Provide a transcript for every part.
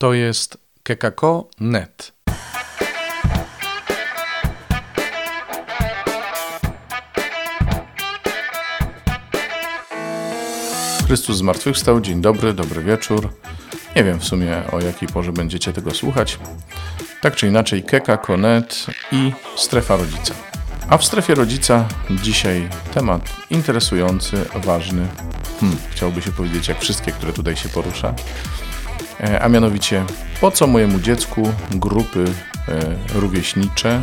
To jest kekako.net. Chrystus zmartwychwstał. Dzień dobry, dobry wieczór. Nie wiem w sumie o jakiej porze będziecie tego słuchać. Tak czy inaczej, keka.net i strefa rodzica. A w strefie rodzica dzisiaj temat interesujący, ważny. Hmm, chciałoby się powiedzieć, jak wszystkie, które tutaj się porusza. E, a mianowicie, po co mojemu dziecku grupy e, rówieśnicze,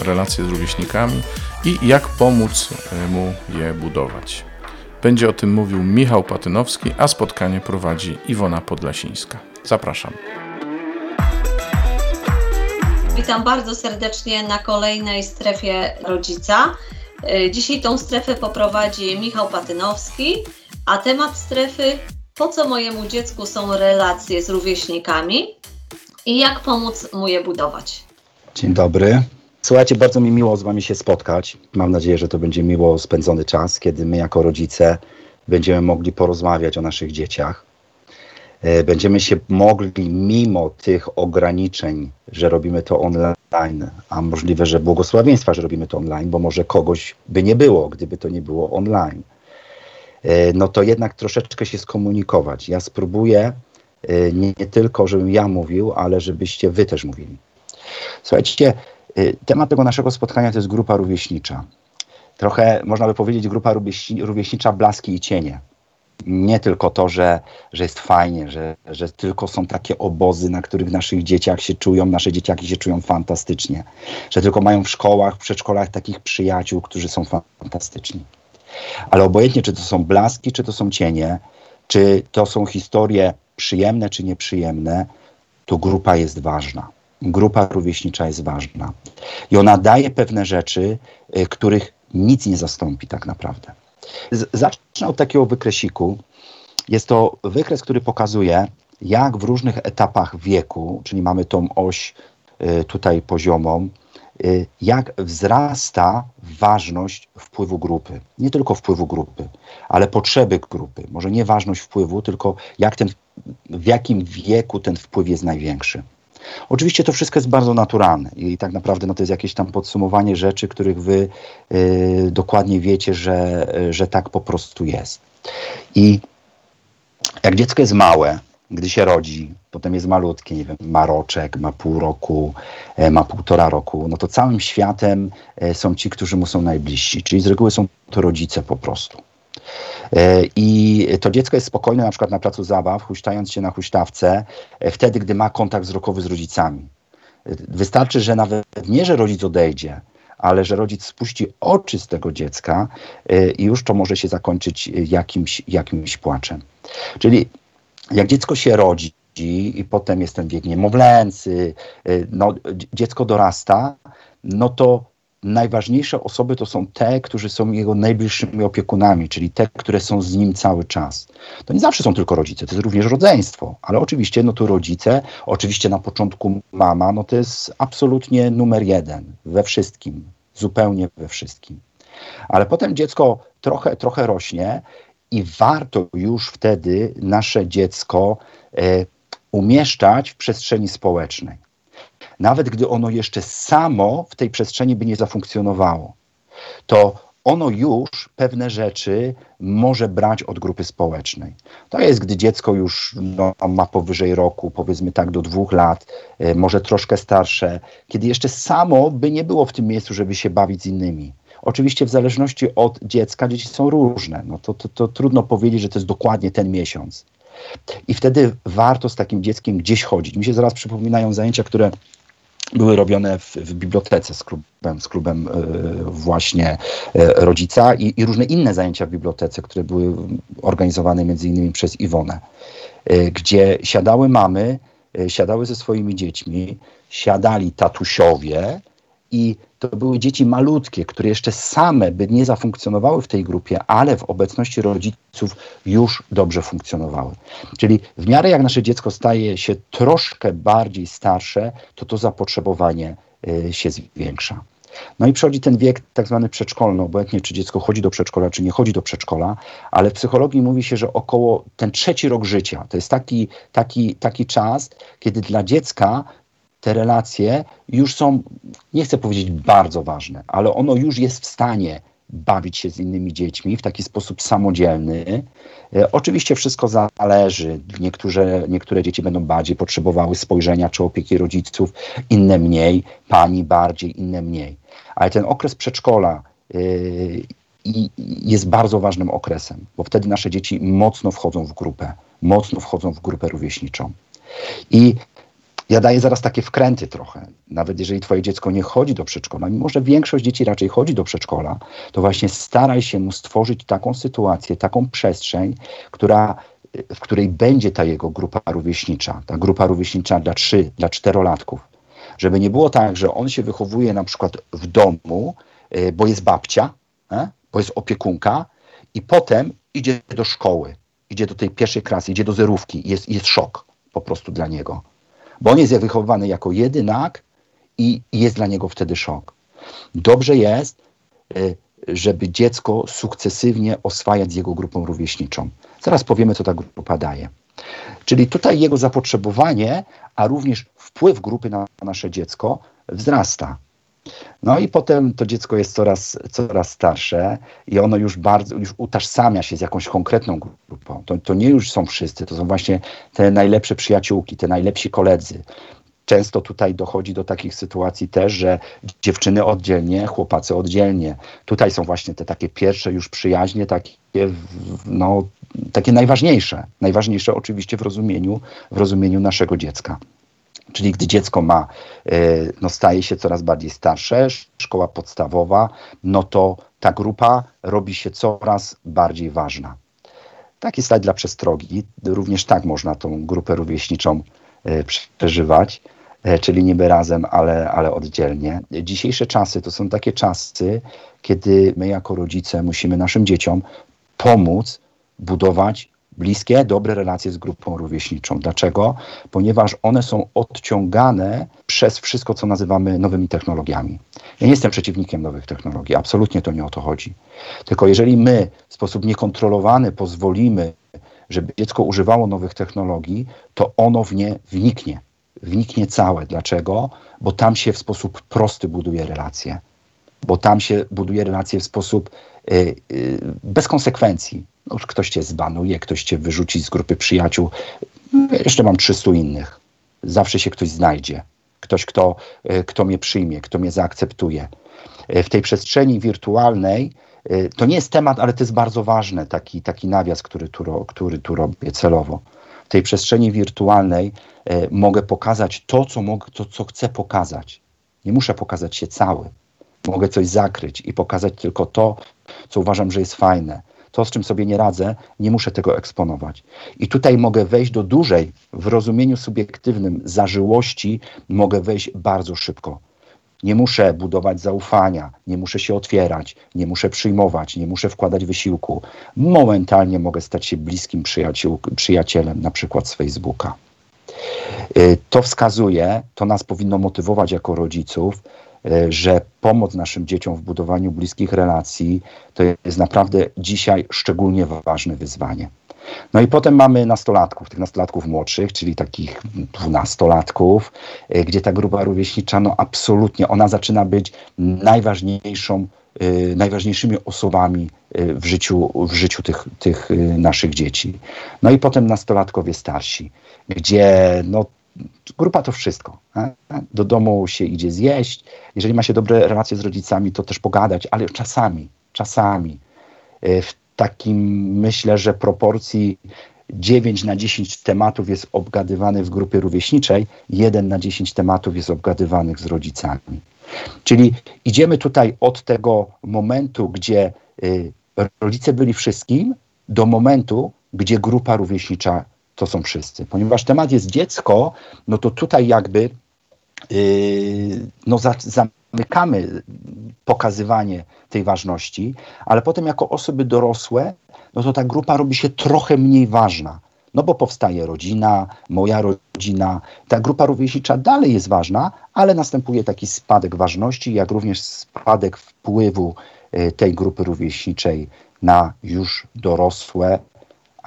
relacje z rówieśnikami i jak pomóc e, mu je budować. Będzie o tym mówił Michał Patynowski, a spotkanie prowadzi Iwona Podlasińska. Zapraszam. Witam bardzo serdecznie na kolejnej strefie rodzica. Dzisiaj tą strefę poprowadzi Michał Patynowski, a temat strefy po co mojemu dziecku są relacje z rówieśnikami i jak pomóc mu je budować. Dzień dobry. Słuchajcie, bardzo mi miło z Wami się spotkać. Mam nadzieję, że to będzie miło spędzony czas, kiedy my jako rodzice będziemy mogli porozmawiać o naszych dzieciach. E, będziemy się mogli, mimo tych ograniczeń, że robimy to online, a możliwe, że błogosławieństwa, że robimy to online, bo może kogoś by nie było, gdyby to nie było online no to jednak troszeczkę się skomunikować. Ja spróbuję e, nie, nie tylko, żebym ja mówił, ale żebyście wy też mówili. Słuchajcie, e, temat tego naszego spotkania to jest grupa rówieśnicza. Trochę można by powiedzieć grupa rówieśnicza blaski i cienie. Nie tylko to, że, że jest fajnie, że, że tylko są takie obozy, na których naszych dzieciach się czują, nasze dzieciaki się czują fantastycznie, że tylko mają w szkołach, w przedszkolach takich przyjaciół, którzy są fantastyczni. Ale obojętnie, czy to są blaski, czy to są cienie, czy to są historie przyjemne, czy nieprzyjemne, to grupa jest ważna. Grupa rówieśnicza jest ważna. I ona daje pewne rzeczy, y, których nic nie zastąpi tak naprawdę. zacznę od takiego wykresiku. Jest to wykres, który pokazuje, jak w różnych etapach wieku, czyli mamy tą oś y, tutaj poziomą, jak wzrasta ważność wpływu grupy. Nie tylko wpływu grupy, ale potrzeby grupy. Może nie ważność wpływu, tylko jak ten, w jakim wieku ten wpływ jest największy. Oczywiście to wszystko jest bardzo naturalne i tak naprawdę no, to jest jakieś tam podsumowanie rzeczy, których wy y, dokładnie wiecie, że, że tak po prostu jest. I jak dziecko jest małe, gdy się rodzi, potem jest malutkie, nie wiem, ma roczek, ma pół roku, e, ma półtora roku, no to całym światem e, są ci, którzy mu są najbliżsi, czyli z reguły są to rodzice po prostu. E, I to dziecko jest spokojne na przykład na placu zabaw, huśtając się na huśtawce, wtedy, gdy ma kontakt wzrokowy z rodzicami. Wystarczy, że nawet nie, że rodzic odejdzie, ale że rodzic spuści oczy z tego dziecka i już to może się zakończyć jakimś, jakimś płaczem. Czyli jak dziecko się rodzi i potem jest ten wiek niemowlęcy, y, no, dziecko dorasta, no to najważniejsze osoby to są te, którzy są jego najbliższymi opiekunami, czyli te, które są z nim cały czas. To nie zawsze są tylko rodzice, to jest również rodzeństwo, ale oczywiście no tu rodzice, oczywiście na początku mama, no to jest absolutnie numer jeden we wszystkim, zupełnie we wszystkim. Ale potem dziecko trochę, trochę rośnie i warto już wtedy nasze dziecko e, umieszczać w przestrzeni społecznej. Nawet gdy ono jeszcze samo w tej przestrzeni by nie zafunkcjonowało, to ono już pewne rzeczy może brać od grupy społecznej. To jest, gdy dziecko już no, ma powyżej roku, powiedzmy tak do dwóch lat, e, może troszkę starsze, kiedy jeszcze samo by nie było w tym miejscu, żeby się bawić z innymi. Oczywiście w zależności od dziecka dzieci są różne. No to, to, to trudno powiedzieć, że to jest dokładnie ten miesiąc. I wtedy warto z takim dzieckiem gdzieś chodzić. Mi się zaraz przypominają zajęcia, które były robione w, w bibliotece z klubem, z klubem y, właśnie y, rodzica i, i, różne inne zajęcia w bibliotece, które były organizowane między innymi przez Iwonę, y, gdzie siadały mamy, siadały ze swoimi dziećmi, siadali tatusiowie i to były dzieci malutkie, które jeszcze same by nie zafunkcjonowały w tej grupie, ale w obecności rodziców już dobrze funkcjonowały. Czyli w miarę jak nasze dziecko staje się troszkę bardziej starsze, to to zapotrzebowanie y, się zwiększa. No i przychodzi ten wiek tak zwany przedszkolny, obojętnie czy dziecko chodzi do przedszkola, czy nie chodzi do przedszkola, ale w psychologii mówi się, że około ten trzeci rok życia to jest taki, taki, taki czas, kiedy dla dziecka te relacje już są, nie chcę powiedzieć bardzo ważne, ale ono już jest w stanie bawić się z innymi dziećmi w taki sposób samodzielny. E, oczywiście wszystko zależy. Niektóre, niektóre dzieci będą bardziej potrzebowały spojrzenia czy opieki rodziców, inne mniej, pani bardziej, inne mniej. Ale ten okres przedszkola y, jest bardzo ważnym okresem, bo wtedy nasze dzieci mocno wchodzą w grupę, mocno wchodzą w grupę rówieśniczą. I ja daję zaraz takie wkręty trochę. Nawet jeżeli twoje dziecko nie chodzi do przedszkola, mimo że większość dzieci raczej chodzi do przedszkola, to właśnie staraj się mu stworzyć taką sytuację, taką przestrzeń, która, w której będzie ta jego grupa rówieśnicza, ta grupa rówieśnicza dla 3, dla czterolatków. Żeby nie było tak, że on się wychowuje na przykład w domu, y, bo jest babcia, e, bo jest opiekunka i potem idzie do szkoły, idzie do tej pierwszej klasy, idzie do zerówki jest, jest szok po prostu dla niego bo on jest wychowywany jako jedynak i jest dla niego wtedy szok. Dobrze jest, y, żeby dziecko sukcesywnie oswajać z jego grupą rówieśniczą. Zaraz powiemy, co ta grupa daje. Czyli tutaj jego zapotrzebowanie, a również wpływ grupy na nasze dziecko wzrasta. No i potem to dziecko jest coraz, coraz starsze i ono już bardzo już utożsamia się z jakąś konkretną grupą. To, to nie już są wszyscy, to są właśnie te najlepsze przyjaciółki, te najlepsi koledzy. Często tutaj dochodzi do takich sytuacji też, że dziewczyny oddzielnie, chłopacy oddzielnie. Tutaj są właśnie te takie pierwsze już przyjaźnie, takie, no, takie najważniejsze. Najważniejsze oczywiście w rozumieniu, w rozumieniu naszego dziecka. Czyli gdy dziecko ma, e, no staje się coraz bardziej starsze, szkoła podstawowa, no to ta grupa robi się coraz bardziej ważna. Taki slajd dla przestrogi. Również tak można tą grupę rówieśniczą e, przeżywać, e, czyli niby razem, ale, ale oddzielnie. Dzisiejsze czasy to są takie czasy, kiedy my jako rodzice musimy naszym dzieciom pomóc budować bliskie, dobre relacje z grupą rówieśniczą. Dlaczego? Ponieważ one są odciągane przez wszystko, co nazywamy nowymi technologiami. Ja nie jestem przeciwnikiem nowych technologii, absolutnie to nie o to chodzi. Tylko jeżeli my w sposób niekontrolowany pozwolimy, żeby dziecko używało nowych technologii, to ono w nie wniknie. Wniknie całe. Dlaczego? Bo tam się w sposób prosty buduje relacje. Bo tam się buduje relacje w sposób bez konsekwencji no, ktoś cię zbanuje, ktoś cię wyrzuci z grupy przyjaciół. Jeszcze mam 300 innych. Zawsze się ktoś znajdzie. Ktoś, kto, e, kto mnie przyjmie, kto mnie zaakceptuje. W tej przestrzeni wirtualnej to nie jest temat, ale to jest bardzo ważne, taki, taki nawias, który tu, który tu robię celowo. W tej przestrzeni wirtualnej mogę pokazać to co, mogę, to, co chcę pokazać. Nie muszę pokazać się cały. Mogę coś zakryć i pokazać tylko to, co uważam, że jest fajne to, z czym sobie nie radzę, nie muszę tego eksponować. I tutaj mogę wejść do dużej, w rozumieniu subiektywnym, zażyłości, mogę wejść bardzo szybko. Nie muszę budować zaufania, nie muszę się otwierać, nie muszę przyjmować, nie muszę wkładać wysiłku. Momentalnie mogę stać się bliskim przyjacielem, na przykład z Facebooka. Y, to wskazuje, to nas powinno motywować jako rodziców, że pomoc naszym dzieciom w budowaniu bliskich relacji to jest naprawdę dzisiaj szczególnie ważne wyzwanie. No i potem mamy nastolatków, tych nastolatków młodszych, czyli takich dwunastolatków, e, gdzie ta grupa rówieśnicza, no absolutnie, ona zaczyna być najważniejszą, e, najważniejszymi osobami w życiu, w życiu tych, tych naszych dzieci. No i potem nastolatkowie starsi, gdzie no, grupa to wszystko. Do domu się idzie zjeść. Jeżeli ma się dobre relacje z rodzicami, to też pogadać, ale czasami, czasami e, w takim myślę, że proporcji 9 na 10 tematów jest obgadywany w grupie rówieśniczej, 1 na 10 tematów jest obgadywanych z rodzicami. Czyli idziemy tutaj od tego momentu, gdzie y, rodzice byli wszystkim, do momentu, gdzie grupa rówieśnicza to są wszyscy. Ponieważ temat jest dziecko, no to tutaj jakby yy, no za, zamykamy pokazywanie tej ważności, ale potem jako osoby dorosłe, no to ta grupa robi się trochę mniej ważna. No bo powstaje rodzina, moja rodzina. Ta grupa rówieśnicza dalej jest ważna, ale następuje taki spadek ważności, jak również spadek wpływu y, tej grupy rówieśniczej na już dorosłe,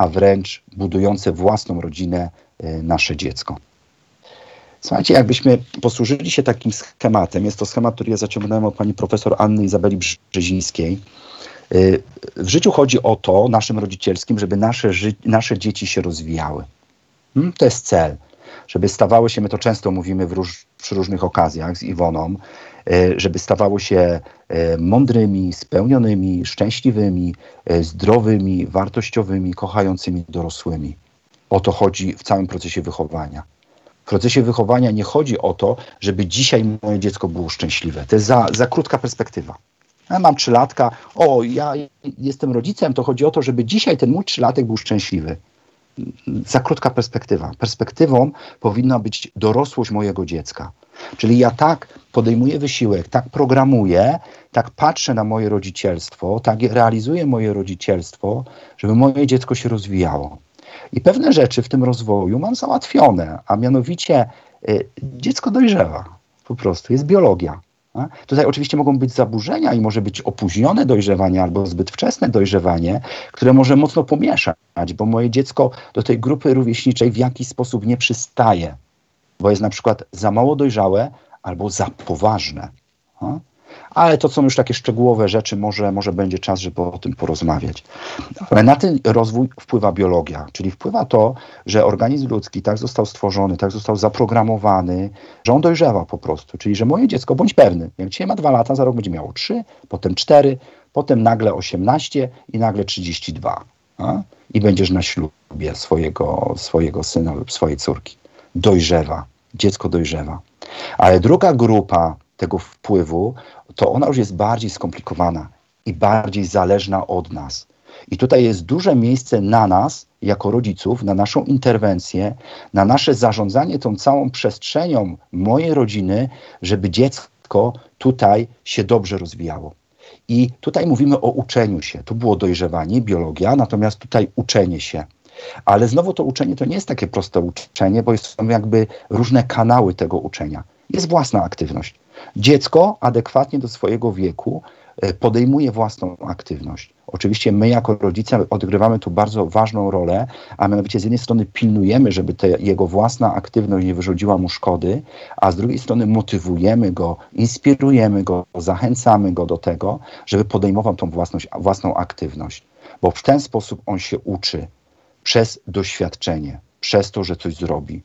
a wręcz budujące własną rodzinę y, nasze dziecko. Słuchajcie, jakbyśmy posłużyli się takim schematem, jest to schemat, który ja zaciągnąłem od pani profesor Anny Izabeli Brzezińskiej. Y, w życiu chodzi o to, naszym rodzicielskim, żeby nasze, ży- nasze dzieci się rozwijały. Hmm? To jest cel. Żeby stawały się, my to często mówimy róż, przy różnych okazjach z Iwoną, żeby stawały się y, mądrymi, spełnionymi, szczęśliwymi, y, zdrowymi, wartościowymi, kochającymi dorosłymi. O to chodzi w całym procesie wychowania. W procesie wychowania nie chodzi o to, żeby dzisiaj moje dziecko było szczęśliwe. To jest za, za krótka perspektywa. Ja mam trzylatka, o, ja jestem rodzicem, to chodzi o to, żeby dzisiaj ten mój trzylatek był szczęśliwy. Za krótka perspektywa. Perspektywą powinna być dorosłość mojego dziecka. Czyli ja tak podejmuję wysiłek, tak programuję, tak patrzę na moje rodzicielstwo, tak realizuję moje rodzicielstwo, żeby moje dziecko się rozwijało. I pewne rzeczy w tym rozwoju mam załatwione, a mianowicie y, dziecko dojrzewa. Po prostu jest biologia. a? Tutaj oczywiście mogą być zaburzenia i może być opóźnione dojrzewanie albo zbyt wczesne dojrzewanie, które może mocno pomieszać, bo moje dziecko do tej grupy rówieśniczej w jakiś sposób nie przystaje, bo jest na przykład za mało dojrzałe albo za poważne. Ale to są już takie szczegółowe rzeczy, może, może będzie czas, żeby o tym porozmawiać. Ale na ten rozwój wpływa biologia, czyli wpływa to, że organizm ludzki tak został stworzony, tak został zaprogramowany, że on dojrzewa po prostu. Czyli, że moje dziecko, bądź pewny, jak dzisiaj ma dwa lata, za rok będzie miało trzy, potem cztery, potem nagle 18 i nagle 32. A? I będziesz na ślubie swojego, swojego syna lub swojej córki. Dojrzewa. Dziecko dojrzewa. Ale druga grupa tego wpływu, to ona już jest bardziej skomplikowana i bardziej zależna od nas. I tutaj jest duże miejsce na nas, jako rodziców, na naszą interwencję, na nasze zarządzanie tą całą przestrzenią mojej rodziny, żeby dziecko tutaj się dobrze rozwijało. I tutaj mówimy o uczeniu się. Tu było dojrzewanie, biologia, natomiast tutaj uczenie się. Ale znowu to uczenie to nie jest takie proste uczenie, bo są jakby różne kanały tego uczenia. Jest własna aktywność. Dziecko adekwatnie do swojego wieku e, podejmuje własną aktywność. Oczywiście my jako rodzice odgrywamy tu bardzo ważną rolę, a mianowicie z jednej strony pilnujemy, żeby ta jego własna aktywność nie wyrządziła mu szkody, a z drugiej strony motywujemy go, inspirujemy go, zachęcamy go do tego, żeby podejmował tą własność, własną aktywność. Bo w ten sposób on się uczy przez doświadczenie, przez to, że coś zrobi.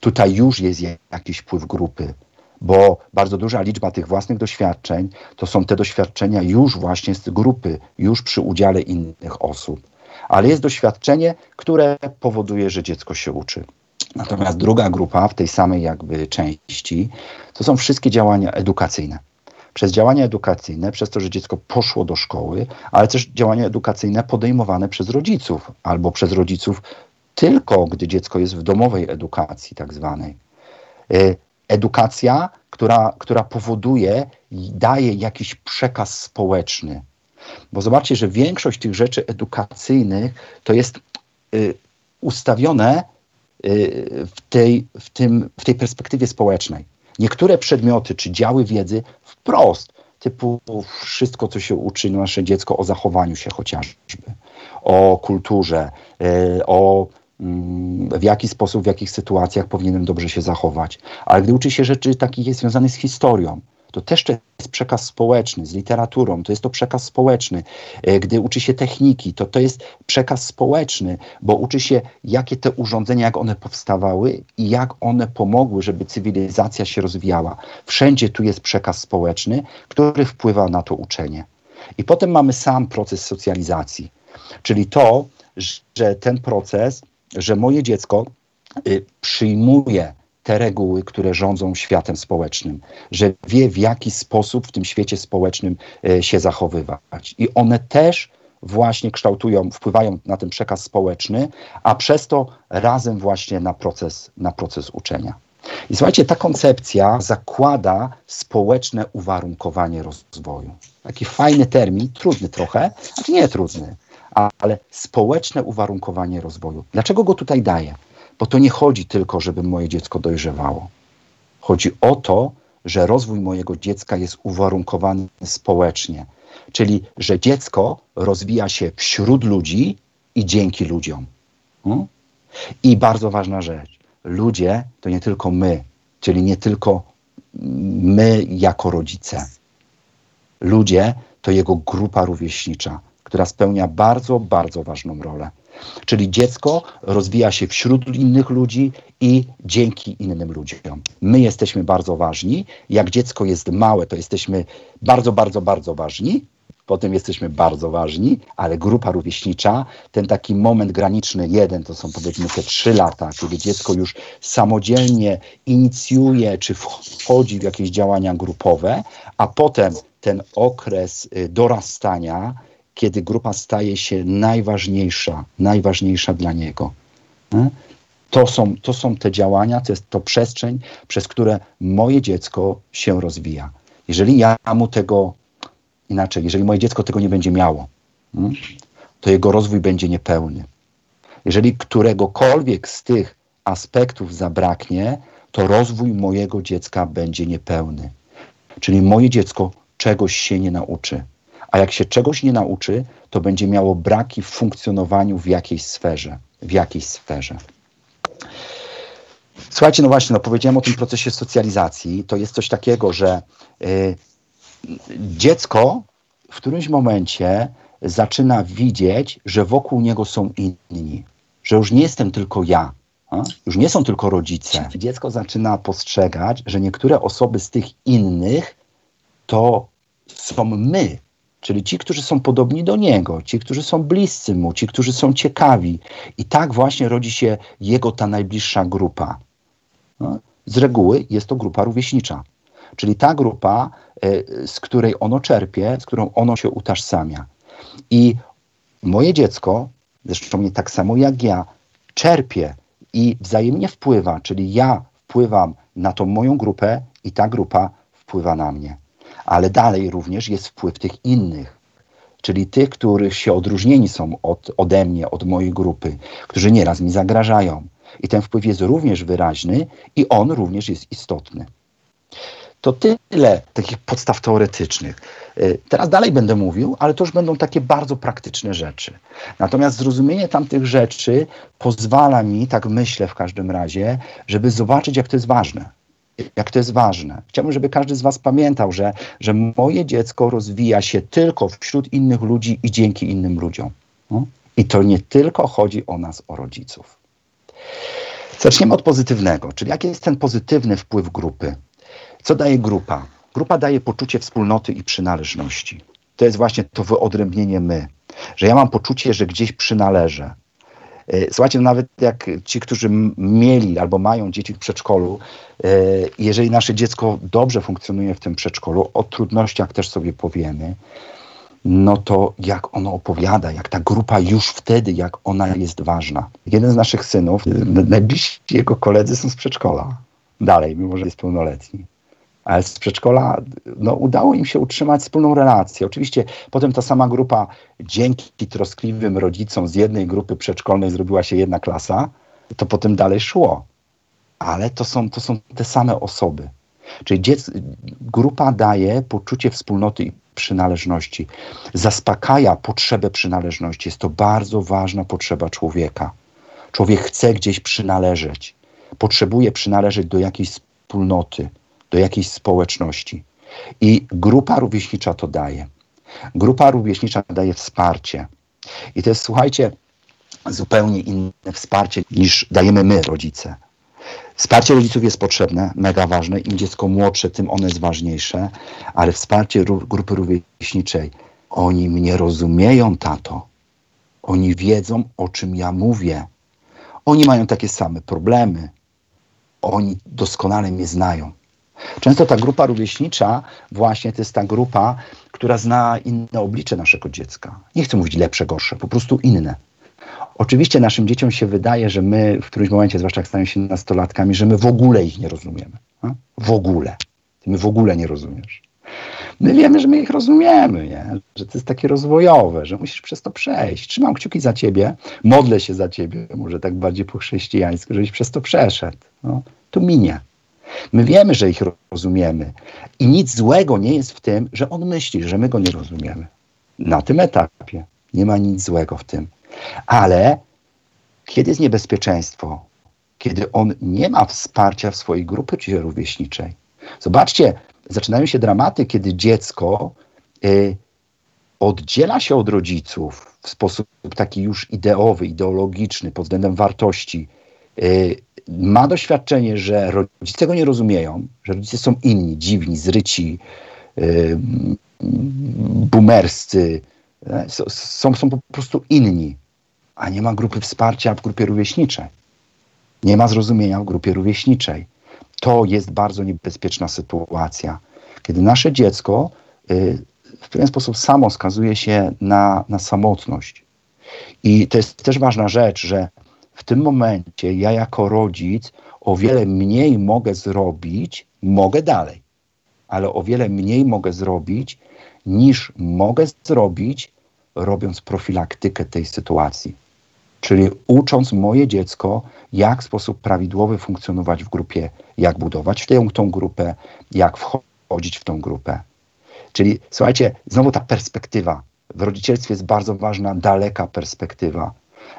Tutaj już jest jakiś wpływ grupy, bo bardzo duża liczba tych własnych doświadczeń to są te doświadczenia już właśnie z grupy, już przy udziale innych osób. Ale jest doświadczenie, które powoduje, że dziecko się uczy. Natomiast druga grupa w tej samej jakby części to są wszystkie działania edukacyjne. Przez działania edukacyjne, przez to, że dziecko poszło do szkoły, ale też działania edukacyjne podejmowane przez rodziców albo przez rodziców tylko, gdy dziecko jest w domowej edukacji, tak zwanej. Y, edukacja, która, która powoduje i daje jakiś przekaz społeczny. Bo zobaczcie, że większość tych rzeczy edukacyjnych to jest y, ustawione y, w, tej, w, tym, w tej perspektywie społecznej. Niektóre przedmioty czy działy wiedzy wprost, typu wszystko, co się uczy nasze dziecko o zachowaniu się chociażby, o kulturze, y, o w jaki sposób, w jakich sytuacjach powinienem dobrze się zachować. Ale gdy uczy się rzeczy takich związanych z historią, to też to jest przekaz społeczny, z literaturą, to jest to przekaz społeczny. E, Gdy uczy się techniki, to to jest przekaz społeczny, bo uczy się, jakie te urządzenia, jak one powstawały i jak one pomogły, żeby cywilizacja się rozwijała. Wszędzie tu jest przekaz społeczny, który wpływa na to uczenie. I potem mamy sam proces socjalizacji, czyli to, że ten proces że moje dziecko y, przyjmuje te reguły, które rządzą światem społecznym, że wie w jaki sposób w tym świecie społecznym y, się zachowywać. I one też właśnie kształtują, wpływają na ten przekaz społeczny, a przez to razem właśnie na proces, na proces uczenia. I słuchajcie, ta koncepcja zakłada społeczne uwarunkowanie rozwoju. Taki fajny termin, trudny trochę, znaczy nie trudny, ale społeczne uwarunkowanie rozwoju. Dlaczego go tutaj daję? Bo to nie chodzi tylko, żeby moje dziecko dojrzewało. Chodzi o to, że rozwój mojego dziecka jest uwarunkowany społecznie, czyli że dziecko rozwija się wśród ludzi i dzięki ludziom. Hmm? I bardzo ważna rzecz. Ludzie to nie tylko my, czyli nie tylko my jako rodzice. Ludzie to jego grupa rówieśnicza, która spełnia bardzo, bardzo ważną rolę. Czyli dziecko rozwija się wśród innych ludzi i dzięki innym ludziom. My jesteśmy bardzo ważni. Jak dziecko jest małe, to jesteśmy bardzo, bardzo, bardzo ważni. Potem jesteśmy bardzo ważni, ale grupa rówieśnicza, ten taki moment graniczny, jeden to są powiedzmy te trzy lata, kiedy dziecko już samodzielnie inicjuje czy wchodzi w jakieś działania grupowe, a potem ten okres y, dorastania, kiedy grupa staje się najważniejsza, najważniejsza dla niego. To są, to są te działania, to jest to przestrzeń, przez które moje dziecko się rozwija. Jeżeli ja mu tego inaczej, jeżeli moje dziecko tego nie będzie miało, to jego rozwój będzie niepełny. Jeżeli któregokolwiek z tych aspektów zabraknie, to rozwój mojego dziecka będzie niepełny. Czyli moje dziecko czegoś się nie nauczy. A jak się czegoś nie nauczy, to będzie miało braki w funkcjonowaniu w jakiejś sferze. W jakiejś sferze. Słuchajcie, no właśnie, no powiedziałem o tym procesie socjalizacji. To jest coś takiego, że y, dziecko w którymś momencie zaczyna widzieć, że wokół niego są inni, że już nie jestem tylko ja, a? już nie są tylko rodzice. Dziecko zaczyna postrzegać, że niektóre osoby z tych innych to są my, czyli ci, którzy są podobni do niego, ci, którzy są bliscy mu, ci, którzy są ciekawi. I tak właśnie rodzi się jego ta najbliższa grupa. No, z reguły jest to grupa rówieśnicza, czyli ta grupa, e, z której ono czerpie, z którą ono się utożsamia. I moje dziecko, zresztą nie tak samo jak ja, czerpie i wzajemnie wpływa, czyli ja wpływam na tą moją grupę i ta grupa wpływa na mnie ale dalej również jest wpływ tych innych, czyli tych, których się odróżnieni są od, ode mnie, od mojej grupy, którzy nieraz mi zagrażają. I ten wpływ jest również wyraźny i on również jest istotny. To tyle takich podstaw teoretycznych. Y, teraz dalej będę mówił, ale to już będą takie bardzo praktyczne rzeczy. Natomiast zrozumienie tamtych rzeczy pozwala mi, tak myślę w każdym razie, żeby zobaczyć, jak to jest ważne jak to jest ważne. Chciałbym, żeby każdy z Was pamiętał, że, że moje dziecko rozwija się tylko wśród innych ludzi i dzięki innym ludziom. No? I to nie tylko chodzi o nas, o rodziców. Zaczniemy od pozytywnego, czyli jaki jest ten pozytywny wpływ grupy. Co daje grupa? Grupa daje poczucie wspólnoty i przynależności. To jest właśnie to wyodrębnienie my, że ja mam poczucie, że gdzieś przynależę, słuchajcie, no nawet jak ci, którzy mieli albo mają dzieci w przedszkolu, e, jeżeli nasze dziecko dobrze funkcjonuje w tym przedszkolu, o trudnościach też sobie powiemy, no to jak ono opowiada, jak ta grupa już wtedy, jak ona jest ważna. Jeden z naszych synów, najbliżsi jego koledzy są z przedszkola. Dalej, mimo że jest pełnoletni z przedszkola no, udało im się utrzymać wspólną relację. Oczywiście potem ta sama grupa dzięki troskliwym rodzicom z jednej grupy przedszkolnej zrobiła się jedna klasa, to potem dalej szło. Ale to są, to są te same osoby. Czyli dziec, grupa daje poczucie wspólnoty i przynależności, zaspokaja potrzebę przynależności. Jest to bardzo ważna potrzeba człowieka. Człowiek chce gdzieś przynależeć, potrzebuje przynależeć do jakiejś wspólnoty do jakiejś społeczności. I grupa rówieśnicza to daje. Grupa rówieśnicza daje wsparcie. I to jest, słuchajcie, zupełnie inne wsparcie niż dajemy my, rodzice. Wsparcie rodziców jest potrzebne, mega ważne. Im dziecko młodsze, tym ono jest ważniejsze, ale wsparcie grupy rówieśniczej. Oni mnie rozumieją, tato. Oni wiedzą, o czym ja mówię. Oni mają takie same problemy. Oni doskonale mnie znają. Często ta grupa rówieśnicza właśnie to jest ta grupa, która zna inne oblicze naszego dziecka. Nie chcę mówić lepsze, gorsze, po prostu inne. Oczywiście naszym dzieciom się wydaje, że my w którymś momencie, zwłaszcza jak stają się nastolatkami, że my w ogóle ich nie rozumiemy. A? W ogóle. Ty my w ogóle nie rozumiesz. My wiemy, że my ich rozumiemy, nie? że to jest takie rozwojowe, że musisz przez to przejść. Trzymam kciuki za ciebie, modlę się za ciebie, może tak bardziej po chrześcijańsku, żebyś przez to przeszedł. No, to minie. My wiemy, że ich rozumiemy i nic złego nie jest w tym, że on myśli, że my go nie rozumiemy. Na tym etapie nie ma nic złego w tym. Ale kiedy jest niebezpieczeństwo, kiedy on nie ma wsparcia w swojej grupie rówieśniczej. Zobaczcie, zaczynają się dramaty, kiedy dziecko y, oddziela się od rodziców w sposób taki już ideowy, ideologiczny, pod względem wartości. Y, ma doświadczenie, że rodzice go nie rozumieją, że rodzice są inni, dziwni, zryci, y, boomerscy, są, są po prostu inni, a nie ma grupy wsparcia w grupie rówieśniczej. Nie ma zrozumienia w grupie rówieśniczej. To jest bardzo niebezpieczna sytuacja, kiedy nasze dziecko y, w pewien sposób samo skazuje się na, na samotność. I to jest też ważna rzecz, że w tym momencie ja jako rodzic o wiele mniej mogę zrobić, mogę dalej, ale o wiele mniej mogę zrobić, niż mogę zrobić, robiąc profilaktykę tej sytuacji. Czyli ucząc moje dziecko, jak w sposób prawidłowy funkcjonować w grupie, jak budować tę, tą grupę, jak wchodzić w tą grupę. Czyli słuchajcie, znowu ta perspektywa. W rodzicielstwie jest bardzo ważna daleka perspektywa.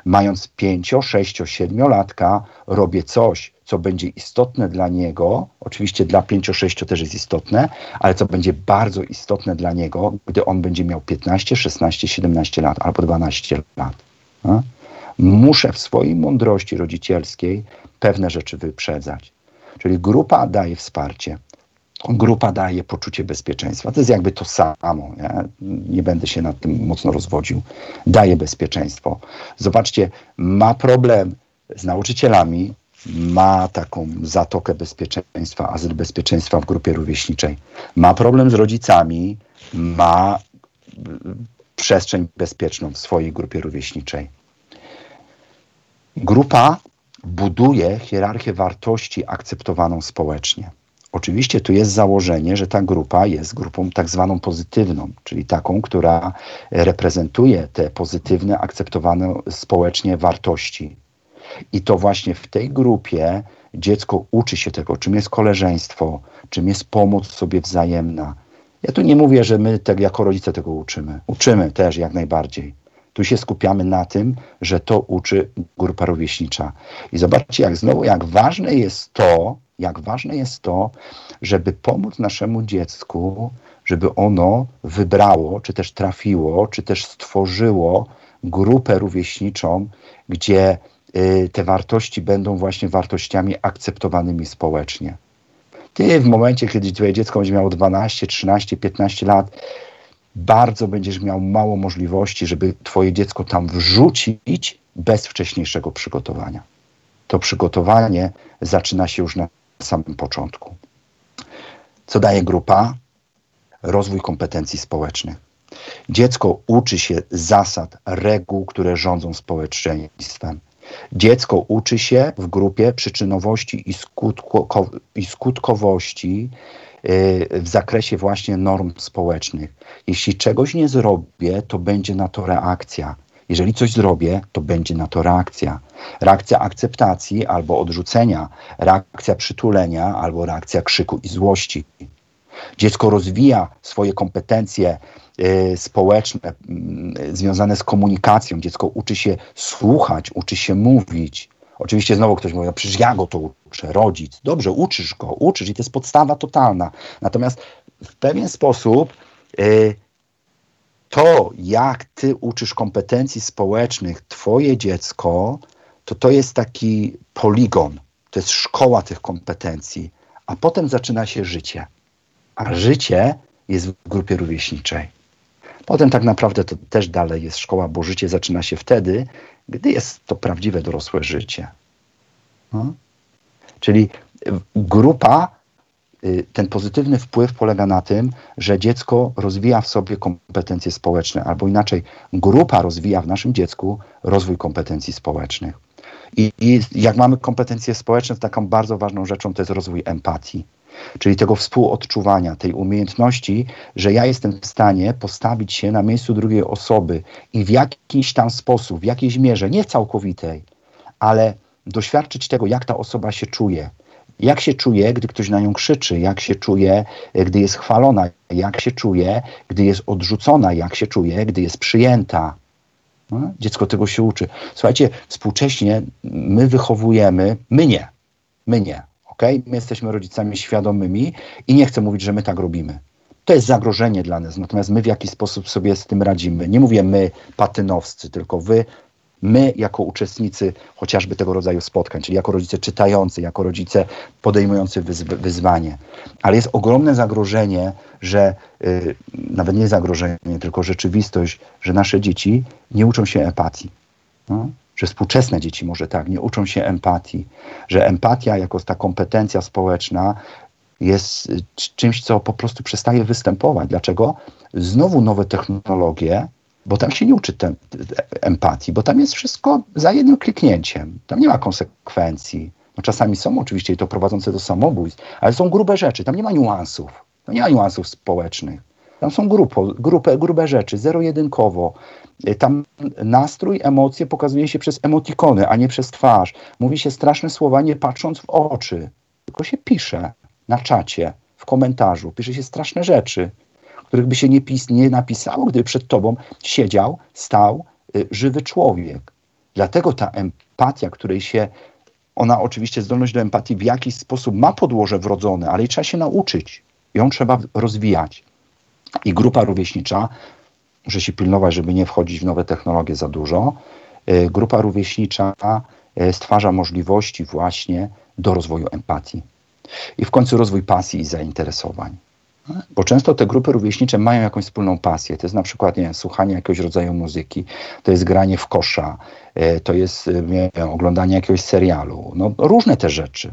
Mając 5, 6, 7 latka, robię coś, co będzie istotne dla niego, oczywiście dla 5-6 też jest istotne, ale co będzie bardzo istotne dla niego, gdy on będzie miał 15, 16, 17 lat albo 12 lat. No? Muszę w swojej mądrości rodzicielskiej pewne rzeczy wyprzedzać. Czyli grupa daje wsparcie, grupa daje poczucie bezpieczeństwa. To jest jakby to samo. Nie, nie będę się nad tym mocno rozwodził. Daje bezpieczeństwo. Zobaczcie, ma problem z nauczycielami, ma taką zatokę bezpieczeństwa, azyl bezpieczeństwa w grupie rówieśniczej. Ma problem z rodzicami, ma przestrzeń bezpieczną w swojej grupie rówieśniczej. Grupa buduje hierarchię wartości akceptowaną społecznie. Oczywiście tu jest założenie, że ta grupa jest grupą tak zwaną pozytywną, czyli taką, która reprezentuje te pozytywne, akceptowane społecznie wartości. I to właśnie w tej grupie dziecko uczy się tego, czym jest koleżeństwo, czym jest pomoc sobie wzajemna. Ja tu nie mówię, że my tak jako rodzice tego uczymy. Uczymy też jak najbardziej. Tu się skupiamy na tym, że to uczy grupa rówieśnicza. I zobaczcie, jak znowu, jak ważne jest to, jak ważne jest to, żeby pomóc naszemu dziecku, żeby ono wybrało, czy też trafiło, czy też stworzyło grupę rówieśniczą, gdzie y, te wartości będą właśnie wartościami akceptowanymi społecznie. Ty w momencie, kiedy twoje dziecko będzie miało 12, 13, 15 lat, bardzo będziesz miał mało możliwości, żeby twoje dziecko tam wrzucić bez wcześniejszego przygotowania. To przygotowanie zaczyna się już na samym początku. Co daje grupa? Rozwój kompetencji społecznych. Dziecko uczy się zasad, reguł, które rządzą społeczeństwem. Dziecko uczy się w grupie przyczynowości i, skutko, i skutkowości w zakresie właśnie norm społecznych. Jeśli czegoś nie zrobię, to będzie na to reakcja. Jeżeli coś zrobię, to będzie na to reakcja. Reakcja akceptacji albo odrzucenia, reakcja przytulenia albo reakcja krzyku i złości. Dziecko rozwija swoje kompetencje y, społeczne y, związane z komunikacją. Dziecko uczy się słuchać, uczy się mówić. Oczywiście znowu ktoś mówi, no przecież ja go to uczę, rodzic. Dobrze, uczysz go, uczysz i to jest podstawa totalna. Natomiast w pewien sposób y, to, jak ty uczysz kompetencji społecznych twoje dziecko, to to jest taki poligon, to jest szkoła tych kompetencji, a potem zaczyna się życie. A życie jest w grupie rówieśniczej. Potem tak naprawdę to też dalej jest szkoła, bo życie zaczyna się wtedy, gdy jest to prawdziwe dorosłe życie. No? Czyli grupa, ten pozytywny wpływ polega na tym, że dziecko rozwija w sobie kompetencje społeczne, albo inaczej, grupa rozwija w naszym dziecku rozwój kompetencji społecznych. I, I jak mamy kompetencje społeczne, to taką bardzo ważną rzeczą to jest rozwój empatii. Czyli tego współodczuwania, tej umiejętności, że ja jestem w stanie postawić się na miejscu drugiej osoby i w jakiś tam sposób, w jakiejś mierze, nie całkowitej, ale doświadczyć tego, jak ta osoba się czuje. Jak się czuje, gdy ktoś na nią krzyczy, jak się czuje, gdy jest chwalona, jak się czuje, gdy jest odrzucona, jak się czuje, gdy jest przyjęta. No, dziecko tego się uczy. Słuchajcie, współcześnie my wychowujemy, my nie, my nie, ok? My jesteśmy rodzicami świadomymi i nie chcę mówić, że my tak robimy. To jest zagrożenie dla nas, natomiast my w jaki sposób sobie z tym radzimy. Nie mówię my, patynowscy, tylko wy, my jako uczestnicy chociażby tego rodzaju spotkań, czyli jako rodzice czytający, jako rodzice podejmujący wyzw wyzwanie. Ale jest ogromne zagrożenie, że yy, nawet nie zagrożenie, tylko rzeczywistość, że nasze dzieci nie uczą się empatii. No? Że współczesne dzieci może tak, nie uczą się empatii, że empatia jako ta kompetencja społeczna jest czymś, co po prostu przestaje występować. Dlaczego? Znowu nowe technologie, bo tam się nie uczy te, empatii, bo tam jest wszystko za jednym kliknięciem. Tam nie ma konsekwencji. No czasami są oczywiście i to prowadzące do samobójstw, ale są grube rzeczy, tam nie ma niuansów. Tam nie ma niuansów społecznych. Tam są grupo, grupę, grube rzeczy, zero-jedynkowo. Tam nastrój, emocje pokazuje się przez emotikony, a nie przez twarz. Mówi się straszne słowa nie patrząc w oczy, tylko się pisze na czacie, w komentarzu. Pisze się straszne rzeczy których by się nie, pis, nie napisało, gdyby przed tobą siedział, stał y, żywy człowiek. Dlatego ta empatia, której się, ona oczywiście zdolność do empatii w jakiś sposób ma podłoże wrodzone, ale trzeba się nauczyć. Ją trzeba rozwijać. I grupa rówieśnicza, muszę się pilnować, żeby nie wchodzić w nowe technologie za dużo, y, grupa rówieśnicza y, stwarza możliwości właśnie do rozwoju empatii. I w końcu rozwój pasji i zainteresowań. Bo często te grupy rówieśnicze mają jakąś wspólną pasję. To jest na przykład nie słuchanie jakiegoś rodzaju muzyki, to jest granie w kosza, e, to jest e, wiem, oglądanie jakiegoś serialu. No, różne te rzeczy.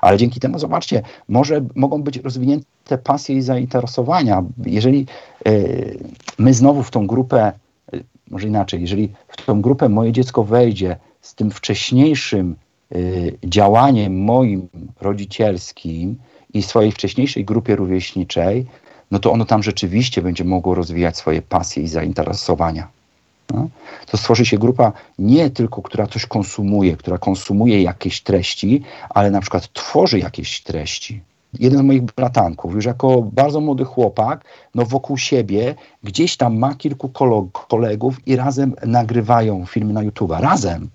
Ale dzięki temu, zobaczcie, może mogą być rozwinięte pasje i zainteresowania. Jeżeli y, my znowu w tą grupę, y, może inaczej, jeżeli w tą grupę moje dziecko wejdzie z tym wcześniejszym y, działaniem moim rodzicielskim, i swojej wcześniejszej grupie rówieśniczej, no to ono tam rzeczywiście będzie mogło rozwijać swoje pasje i zainteresowania. No? To stworzy się grupa nie tylko, która coś konsumuje, która konsumuje jakieś treści, ale na przykład tworzy jakieś treści. Jeden z moich bratanków, już jako bardzo młody chłopak, no wokół siebie gdzieś tam ma kilku kolegów i razem nagrywają filmy na YouTube. Razem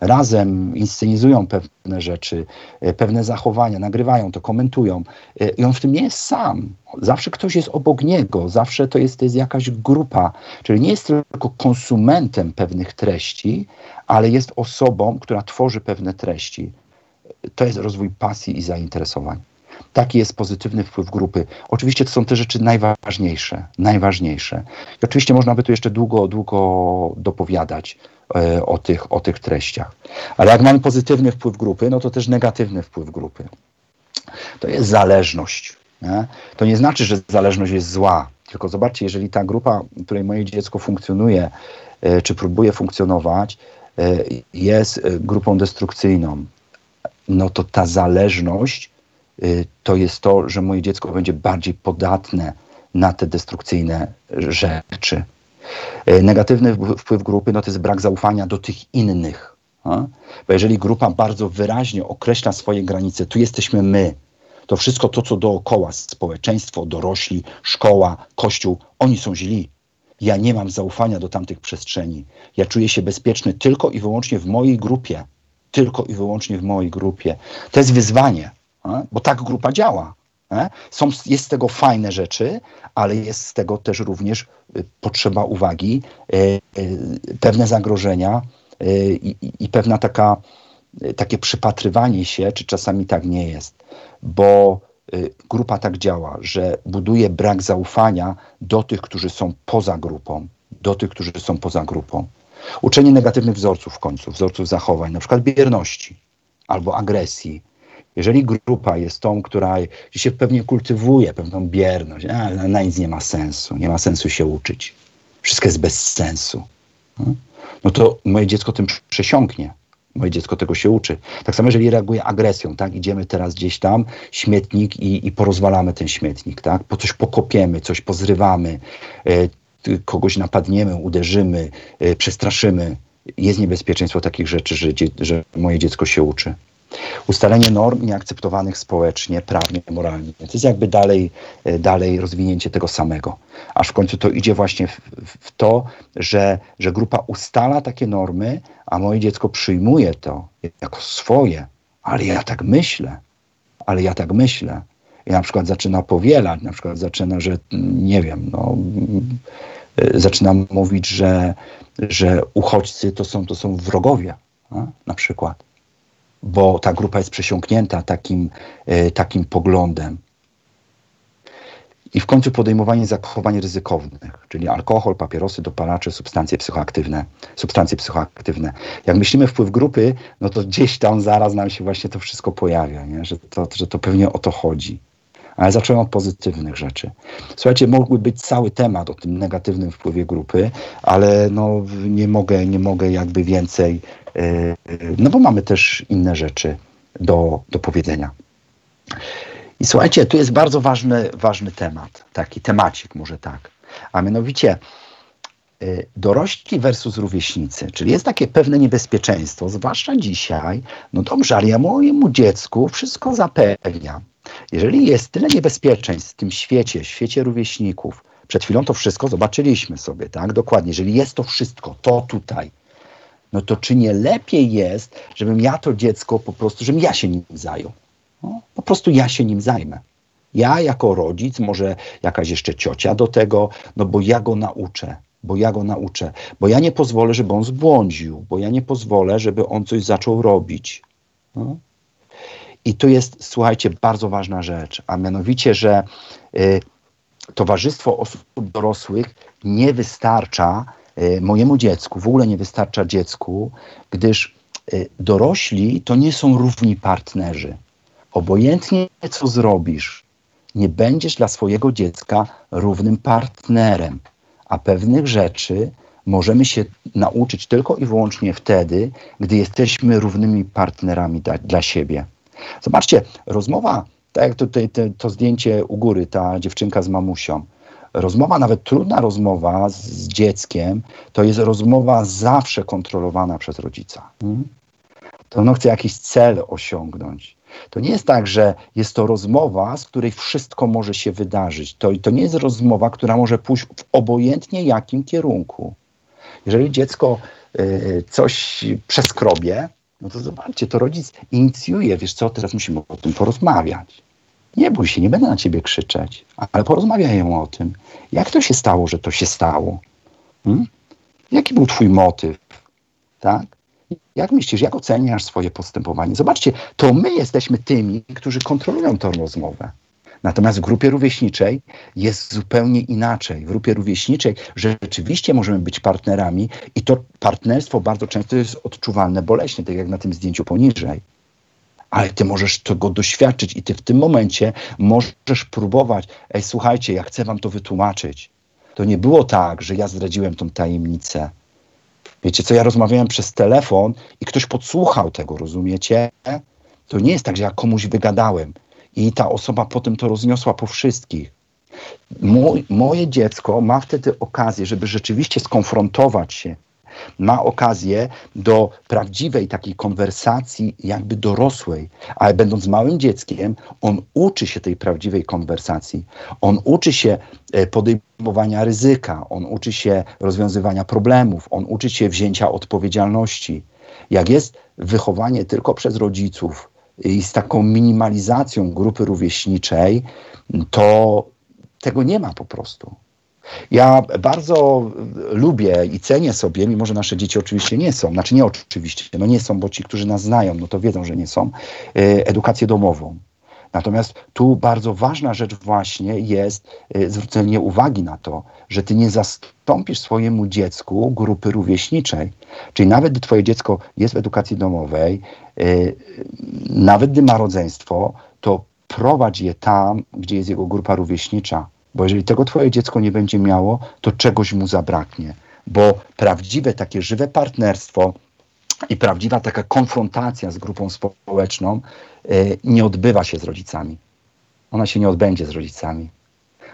razem inscenizują pewne rzeczy, e, pewne zachowania, nagrywają to, komentują. E, I on w tym nie jest sam. Zawsze ktoś jest obok niego, zawsze to jest, to jest jakaś grupa. Czyli nie jest tylko konsumentem pewnych treści, ale jest osobą, która tworzy pewne treści. To jest rozwój pasji i zainteresowań. Taki jest pozytywny wpływ grupy. Oczywiście to są te rzeczy najważniejsze, najważniejsze. I oczywiście można by tu jeszcze długo, długo dopowiadać o tych, o tych treściach. Ale jak mamy pozytywny wpływ grupy, no to też negatywny wpływ grupy. To jest zależność. Nie? To nie znaczy, że zależność jest zła. Tylko zobaczcie, jeżeli ta grupa, w której moje dziecko funkcjonuje, e, czy próbuje funkcjonować, e, jest grupą destrukcyjną, no to ta zależność to jest to, że moje dziecko będzie bardziej podatne na te destrukcyjne rzeczy. Y, negatywny wpływ grupy no to jest brak zaufania do tych innych. Bo jeżeli grupa bardzo wyraźnie określa swoje granice, tu jesteśmy my, to wszystko to, co dookoła, społeczeństwo, dorośli, szkoła, kościół, oni są źli. Ja nie mam zaufania do tamtych przestrzeni. Ja czuję się bezpieczny tylko i wyłącznie w mojej grupie. Tylko i wyłącznie w mojej grupie. To jest wyzwanie bo tak grupa działa. Są, jest z tego fajne rzeczy, ale jest z tego też również y, potrzeba uwagi, y, y, pewne zagrożenia i, i pewna taka, takie przypatrywanie się, czy czasami tak nie jest, bo grupa tak działa, że buduje brak zaufania do tych, którzy są poza grupą, do tych, którzy są poza grupą. Uczenie negatywnych wzorców w końcu, wzorców zachowań, na przykład bierności albo agresji, jeżeli grupa jest tą, która się pewnie kultywuje pewną bierność, a, na nic nie ma sensu, nie ma sensu się uczyć, wszystko jest bez sensu, no, no to moje dziecko tym przesiąknie, Moje dziecko tego się uczy. Tak samo, jeżeli reaguje agresją, tak? Idziemy teraz gdzieś tam, śmietnik i, i porozwalamy ten śmietnik, tak? Po coś pokopiemy, coś pozrywamy, y, kogoś napadniemy, uderzymy, y, przestraszymy. Jest niebezpieczeństwo takich rzeczy, że, że moje dziecko się uczy. Ustalenie norm nieakceptowanych społecznie, prawnie, moralnie. To jest jakby dalej, e, dalej rozwinięcie tego samego. Aż w końcu to idzie właśnie w, w to, że, że grupa ustala takie normy, a moje dziecko przyjmuje to jako swoje. Ale ja tak myślę. Ale ja tak myślę. I na przykład zaczyna powielać, na przykład zaczyna, że nie wiem, no, e, zaczyna mówić, że, że uchodźcy to są, to są wrogowie, a? na przykład bo ta grupa jest przesiąknięta takim, e, takim poglądem. I w końcu podejmowanie zachowań ryzykownych, czyli alkohol, papierosy, dopalacze, substancje psychoaktywne. Substancje psychoaktywne. Jak myślimy wpływ grupy, no to gdzieś tam zaraz nam się właśnie to wszystko pojawia, nie? Że, to, że to pewnie o to chodzi. Ale zacząłem od pozytywnych rzeczy. Słuchajcie, mógłby być cały temat o tym negatywnym wpływie grupy, ale no, nie, mogę, nie mogę jakby więcej no bo mamy też inne rzeczy do, do powiedzenia. I słuchajcie, tu jest bardzo ważny, ważny temat, taki temacik może tak, a mianowicie e, dorośli versus rówieśnicy, czyli jest takie pewne niebezpieczeństwo, zwłaszcza dzisiaj, no dobrze, ale ja mojemu dziecku wszystko zapewniam. Jeżeli jest tyle niebezpieczeństw w tym świecie, świecie rówieśników, przed chwilą to wszystko zobaczyliśmy sobie, tak, dokładnie, jeżeli jest to wszystko, to tutaj, no to czy nie lepiej jest, żebym ja to dziecko po prostu, żebym ja się nim zajął? No, po prostu ja się nim zajmę. Ja jako rodzic, może jakaś jeszcze ciocia do tego, no bo ja go nauczę, bo ja go nauczę, bo ja nie pozwolę, żeby on zbłądził, bo ja nie pozwolę, żeby on coś zaczął robić. No. I tu jest, słuchajcie, bardzo ważna rzecz, a mianowicie, że y, towarzystwo osób dorosłych nie wystarcza mojemu dziecku, w ogóle nie wystarcza dziecku, gdyż e, dorośli to nie są równi partnerzy. Obojętnie co zrobisz, nie będziesz dla swojego dziecka równym partnerem, a pewnych rzeczy możemy się nauczyć tylko i wyłącznie wtedy, gdy jesteśmy równymi partnerami dla siebie. Zobaczcie, rozmowa, tak jak tutaj te, to zdjęcie u góry, ta dziewczynka z mamusią rozmowa, nawet trudna rozmowa z, z dzieckiem, to jest rozmowa zawsze kontrolowana przez rodzica. Hmm? To ono chce jakiś cel osiągnąć. To nie jest tak, że jest to rozmowa, z której wszystko może się wydarzyć. To, to nie jest rozmowa, która może pójść w obojętnie jakim kierunku. Jeżeli dziecko y, coś przeskrobie, no to zobaczcie, to rodzic inicjuje, wiesz co, teraz musimy o tym porozmawiać. Nie bój się, nie będę na ciebie krzyczeć, ale porozmawiają o tym. Jak to się stało, że to się stało? Hmm? Jaki był twój motyw? Tak? Jak myślisz, jak oceniasz swoje postępowanie? Zobaczcie, to my jesteśmy tymi, którzy kontrolują tę rozmowę. Natomiast w grupie rówieśniczej jest zupełnie inaczej. W grupie rówieśniczej rzeczywiście możemy być partnerami i to partnerstwo bardzo często jest odczuwalne boleśnie, tak jak na tym zdjęciu poniżej ale ty możesz tego doświadczyć i ty w tym momencie możesz próbować, ej słuchajcie, ja chcę wam to wytłumaczyć. To nie było tak, że ja zdradziłem tą tajemnicę. Wiecie co, ja rozmawiałem przez telefon i ktoś podsłuchał tego, rozumiecie? To nie jest tak, że ja komuś wygadałem i ta osoba potem to rozniosła po wszystkich. Moje dziecko ma wtedy okazję, żeby rzeczywiście skonfrontować się ma okazję do prawdziwej takiej konwersacji, jakby dorosłej, ale będąc małym dzieckiem, on uczy się tej prawdziwej konwersacji. On uczy się e, podejmowania ryzyka, on uczy się rozwiązywania problemów, on uczy się wzięcia odpowiedzialności. Jak jest wychowanie tylko przez rodziców i z taką minimalizacją grupy rówieśniczej, to tego nie ma po prostu. Ja bardzo lubię i cenię sobie, mimo że nasze dzieci oczywiście nie są, znaczy nie oczywiście, no nie są, bo ci, którzy nas znają, no to wiedzą, że nie są, e, edukację domową. Natomiast tu bardzo ważna rzecz właśnie jest e, zwrócenie uwagi na to, że ty nie zastąpisz swojemu dziecku grupy rówieśniczej. Czyli nawet gdy twoje dziecko jest w edukacji domowej, e, nawet gdy ma rodzeństwo, to prowadź je tam, gdzie jest jego grupa rówieśnicza bo jeżeli tego twoje dziecko nie będzie miało, to czegoś mu zabraknie. Bo prawdziwe, takie żywe partnerstwo i prawdziwa taka konfrontacja z grupą społeczną y, nie odbywa się z rodzicami. Ona się nie odbędzie z rodzicami.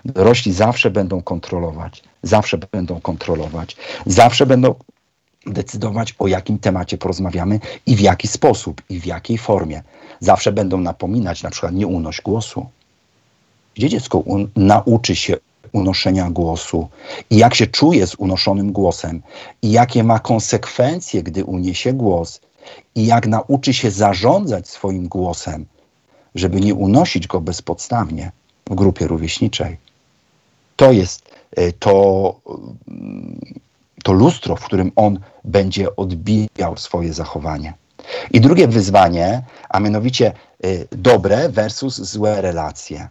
Dorośli zawsze będą kontrolować, zawsze będą kontrolować, zawsze będą decydować, o jakim temacie porozmawiamy i w jaki sposób, i w jakiej formie. Zawsze będą napominać, na przykład nie unoś głosu. Gdzie dziecko nauczy się unoszenia głosu i jak się czuje z unoszonym głosem i jakie ma konsekwencje, gdy uniesie głos i jak nauczy się zarządzać swoim głosem, żeby nie unosić go bezpodstawnie w grupie rówieśniczej. To jest y, to, y, to lustro, w którym on będzie odbijał swoje zachowanie. I drugie wyzwanie, a mianowicie y, dobre versus złe relacje.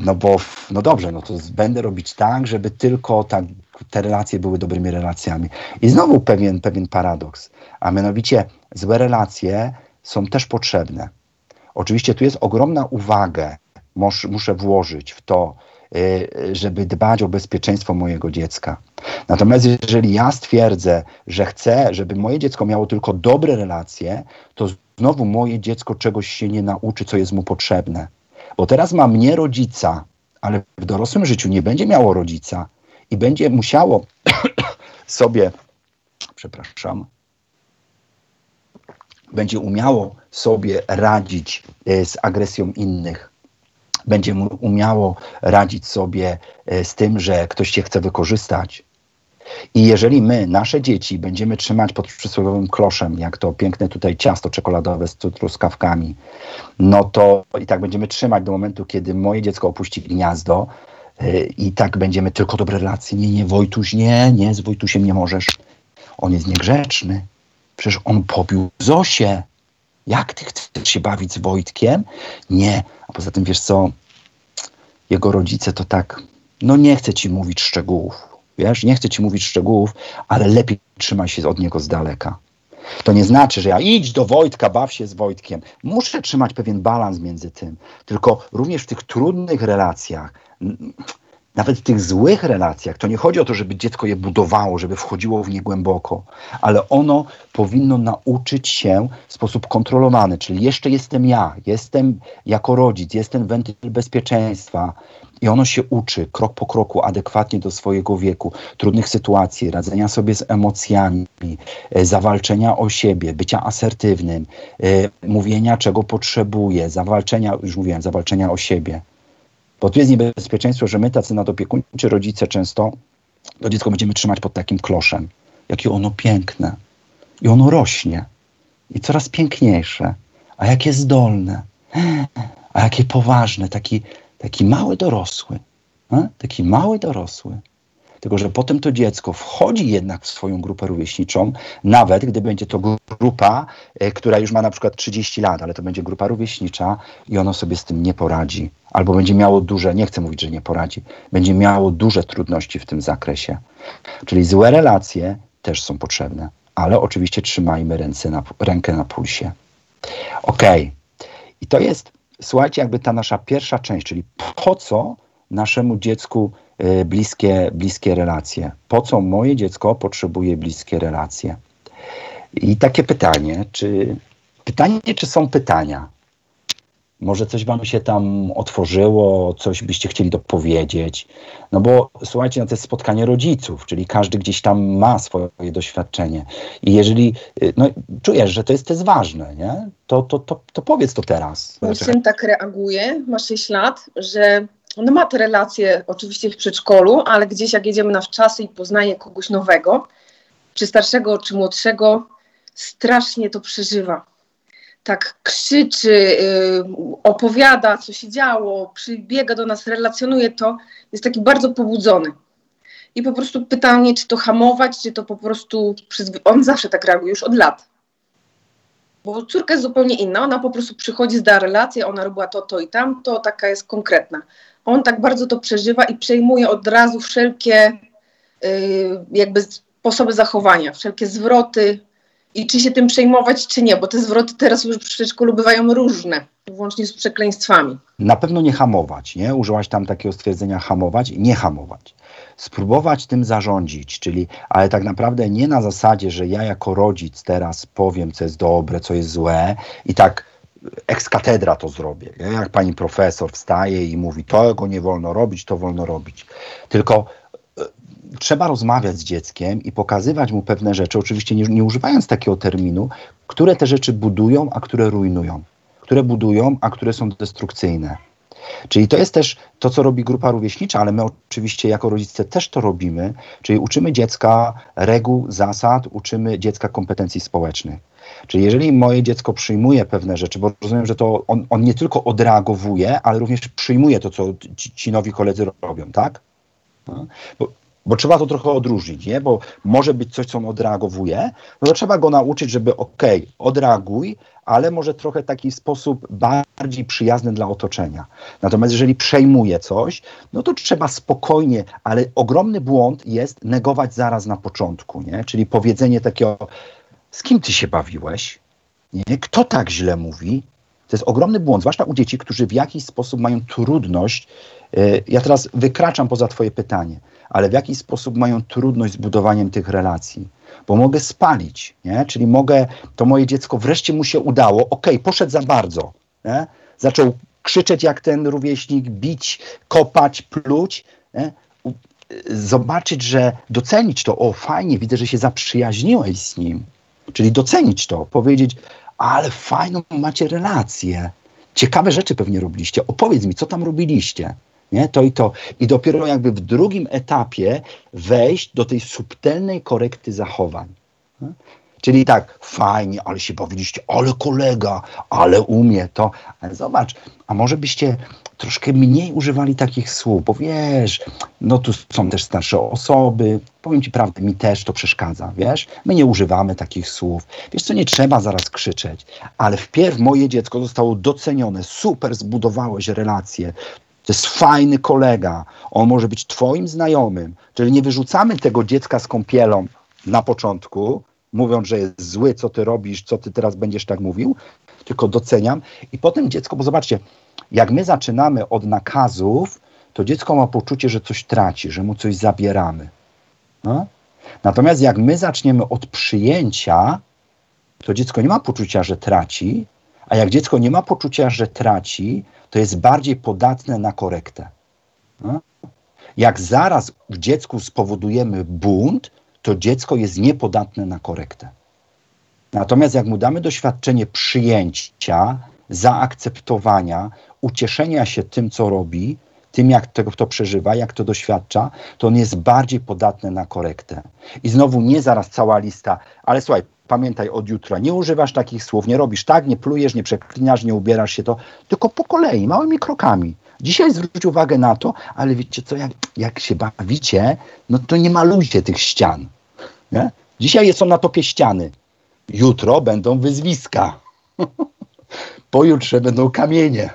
No bo, no dobrze, no to będę robić tak, żeby tylko tak, te relacje były dobrymi relacjami. I znowu pewien, pewien paradoks, a mianowicie złe relacje są też potrzebne. Oczywiście tu jest ogromna uwaga, mus, muszę włożyć w to, y, żeby dbać o bezpieczeństwo mojego dziecka. Natomiast jeżeli ja stwierdzę, że chcę, żeby moje dziecko miało tylko dobre relacje, to znowu moje dziecko czegoś się nie nauczy, co jest mu potrzebne. Bo teraz ma mnie rodzica, ale w dorosłym życiu nie będzie miało rodzica i będzie musiało sobie, przepraszam, będzie umiało sobie radzić e, z agresją innych. Będzie umiało radzić sobie e, z tym, że ktoś cię chce wykorzystać. I jeżeli my, nasze dzieci, będziemy trzymać pod przysłowiowym kloszem, jak to piękne tutaj ciasto czekoladowe z truskawkami, no to i tak będziemy trzymać do momentu, kiedy moje dziecko opuści gniazdo yy, i tak będziemy tylko dobre relacje. Nie, nie, Wojtuś, nie, nie, z Wojtusiem nie możesz. On jest niegrzeczny. Przecież on pobił Zosię. Jak ty chcesz się bawić z Wojtkiem? Nie. A poza tym, wiesz co, jego rodzice to tak, no nie chcę ci mówić szczegółów. Wiesz, nie chcę ci mówić szczegółów, ale lepiej trzymaj się od niego z daleka. To nie znaczy, że ja idź do Wojtka, baw się z Wojtkiem. Muszę trzymać pewien balans między tym. Tylko również w tych trudnych relacjach, nawet w tych złych relacjach, to nie chodzi o to, żeby dziecko je budowało, żeby wchodziło w nie głęboko, ale ono powinno nauczyć się w sposób kontrolowany, czyli jeszcze jestem ja, jestem jako rodzic, jestem wentyl bezpieczeństwa, i ono się uczy krok po kroku, adekwatnie do swojego wieku, trudnych sytuacji, radzenia sobie z emocjami, e, zawalczenia o siebie, bycia asertywnym, e, mówienia czego potrzebuje, zawalczenia, już mówiłem, zawalczenia o siebie. Bo tu jest niebezpieczeństwo, że my tacy nadopiekuńczy rodzice często to dziecko będziemy trzymać pod takim kloszem. Jakie ono piękne. I ono rośnie. I coraz piękniejsze. A jakie zdolne. A jakie poważne. Taki, taki mały dorosły, a? taki mały dorosły. Tylko, że potem to dziecko wchodzi jednak w swoją grupę rówieśniczą, nawet gdy będzie to grupa, e, która już ma na przykład 30 lat, ale to będzie grupa rówieśnicza i ono sobie z tym nie poradzi. Albo będzie miało duże, nie chcę mówić, że nie poradzi, będzie miało duże trudności w tym zakresie. Czyli złe relacje też są potrzebne, ale oczywiście trzymajmy ręce na, rękę na pulsie. Okej. Okay. I to jest słuchajcie, jakby ta nasza pierwsza część, czyli po co naszemu dziecku bliskie, bliskie relacje? Po co moje dziecko potrzebuje bliskie relacje? I takie pytanie, czy pytanie, czy są pytania? Może coś wam się tam otworzyło, coś byście chcieli dopowiedzieć. No bo słuchajcie, no to jest spotkanie rodziców, czyli każdy gdzieś tam ma swoje doświadczenie. I jeżeli y, no, czujesz, że to jest, to jest ważne, nie? To, to, to, to powiedz to teraz. Mój syn tak reaguje, ma 6 lat, że on ma te relacje oczywiście w przedszkolu, ale gdzieś jak jedziemy na wczasy i poznaje kogoś nowego, czy starszego, czy młodszego, strasznie to przeżywa tak krzyczy, y, opowiada, co się działo, przybiega do nas, relacjonuje to, jest taki bardzo pobudzony. I po prostu pytanie, czy to hamować, czy to po prostu. On zawsze tak reaguje, już od lat. Bo córka jest zupełnie inna. Ona po prostu przychodzi, zda relację, ona robiła to, to i tamto, taka jest konkretna. On tak bardzo to przeżywa i przejmuje od razu wszelkie yy, jakby sposoby zachowania, wszelkie zwroty, i czy się tym przejmować, czy nie, bo te zwroty teraz już w przedszkolu bywają różne, włącznie z przekleństwami. Na pewno nie hamować, nie? Użyłaś tam takiego stwierdzenia hamować, nie hamować. Spróbować tym zarządzić, czyli, ale tak naprawdę nie na zasadzie, że ja jako rodzic teraz powiem, co jest dobre, co jest złe i tak ex katedra to zrobię. Nie? Jak pani profesor wstaje i mówi, tego nie wolno robić, to wolno robić. Tylko e, trzeba rozmawiać z dzieckiem i pokazywać mu pewne rzeczy, oczywiście nie, nie używając takiego terminu, które te rzeczy budują, a które rujnują. Które budują, a które są destrukcyjne. Czyli to jest też to, co robi grupa rówieśnicza, ale my oczywiście jako rodzice też to robimy, czyli uczymy dziecka reguł, zasad, uczymy dziecka kompetencji społecznych. Czyli jeżeli moje dziecko przyjmuje pewne rzeczy, bo rozumiem, że to on, on nie tylko odreagowuje, ale również przyjmuje to, co ci, ci nowi koledzy robią, tak? No. Bo, bo trzeba to trochę odróżnić, nie? Bo może być coś, co on odreagowuje, no to trzeba go nauczyć, żeby okej, okay, odreaguj, ale może trochę taki sposób bardziej przyjazny dla otoczenia. Natomiast jeżeli przejmuje coś, no to trzeba spokojnie, ale ogromny błąd jest negować zaraz na początku, nie? Czyli powiedzenie takiego, z kim ty się bawiłeś? Nie? Kto tak źle mówi? To jest ogromny błąd, zwłaszcza u dzieci, którzy w jakiś sposób mają trudność. Y, ja teraz wykraczam poza Twoje pytanie, ale w jakiś sposób mają trudność z budowaniem tych relacji bo mogę spalić, nie? czyli mogę, to moje dziecko wreszcie mu się udało, ok, poszedł za bardzo, nie? zaczął krzyczeć jak ten rówieśnik, bić, kopać, pluć, nie? zobaczyć, że docenić to, o fajnie, widzę, że się zaprzyjaźniłeś z nim, czyli docenić to, powiedzieć, ale fajną macie relację, ciekawe rzeczy pewnie robiliście, opowiedz mi, co tam robiliście, nie? To i to. I dopiero jakby w drugim etapie wejść do tej subtelnej korekty zachowań. Czyli tak, fajnie, ale się bawiliście, ale kolega, ale umie to. Ale zobacz, a może byście troszkę mniej używali takich słów, bo wiesz, no tu są też starsze osoby. Powiem ci prawdę, mi też to przeszkadza, wiesz? My nie używamy takich słów. Wiesz co, nie trzeba zaraz krzyczeć, ale wpierw moje dziecko zostało docenione, super zbudowałeś relacje, to jest fajny kolega, on może być twoim znajomym. Czyli nie wyrzucamy tego dziecka z kąpielą na początku, mówiąc, że jest zły, co ty robisz, co ty teraz będziesz tak mówił, tylko doceniam. I potem dziecko, bo zobaczcie, jak my zaczynamy od nakazów, to dziecko ma poczucie, że coś traci, że mu coś zabieramy. No? Natomiast jak my zaczniemy od przyjęcia, to dziecko nie ma poczucia, że traci, a jak dziecko nie ma poczucia, że traci, to jest bardziej podatne na korektę. No? Jak zaraz w dziecku spowodujemy bunt, to dziecko jest niepodatne na korektę. Natomiast jak mu damy doświadczenie przyjęcia, zaakceptowania, ucieszenia się tym, co robi, tym, jak to, to przeżywa, jak to doświadcza, to on jest bardziej podatny na korektę. I znowu nie zaraz cała lista, ale słuchaj, pamiętaj od jutra, nie używasz takich słów, nie robisz tak, nie plujesz, nie przeklinasz, nie ubierasz się to, tylko po kolei, małymi krokami. Dzisiaj zwróć uwagę na to, ale wiecie co, jak, jak się bawicie, no to nie malujcie tych ścian. Nie? Dzisiaj są na topie ściany, jutro będą wyzwiska, pojutrze będą kamienie.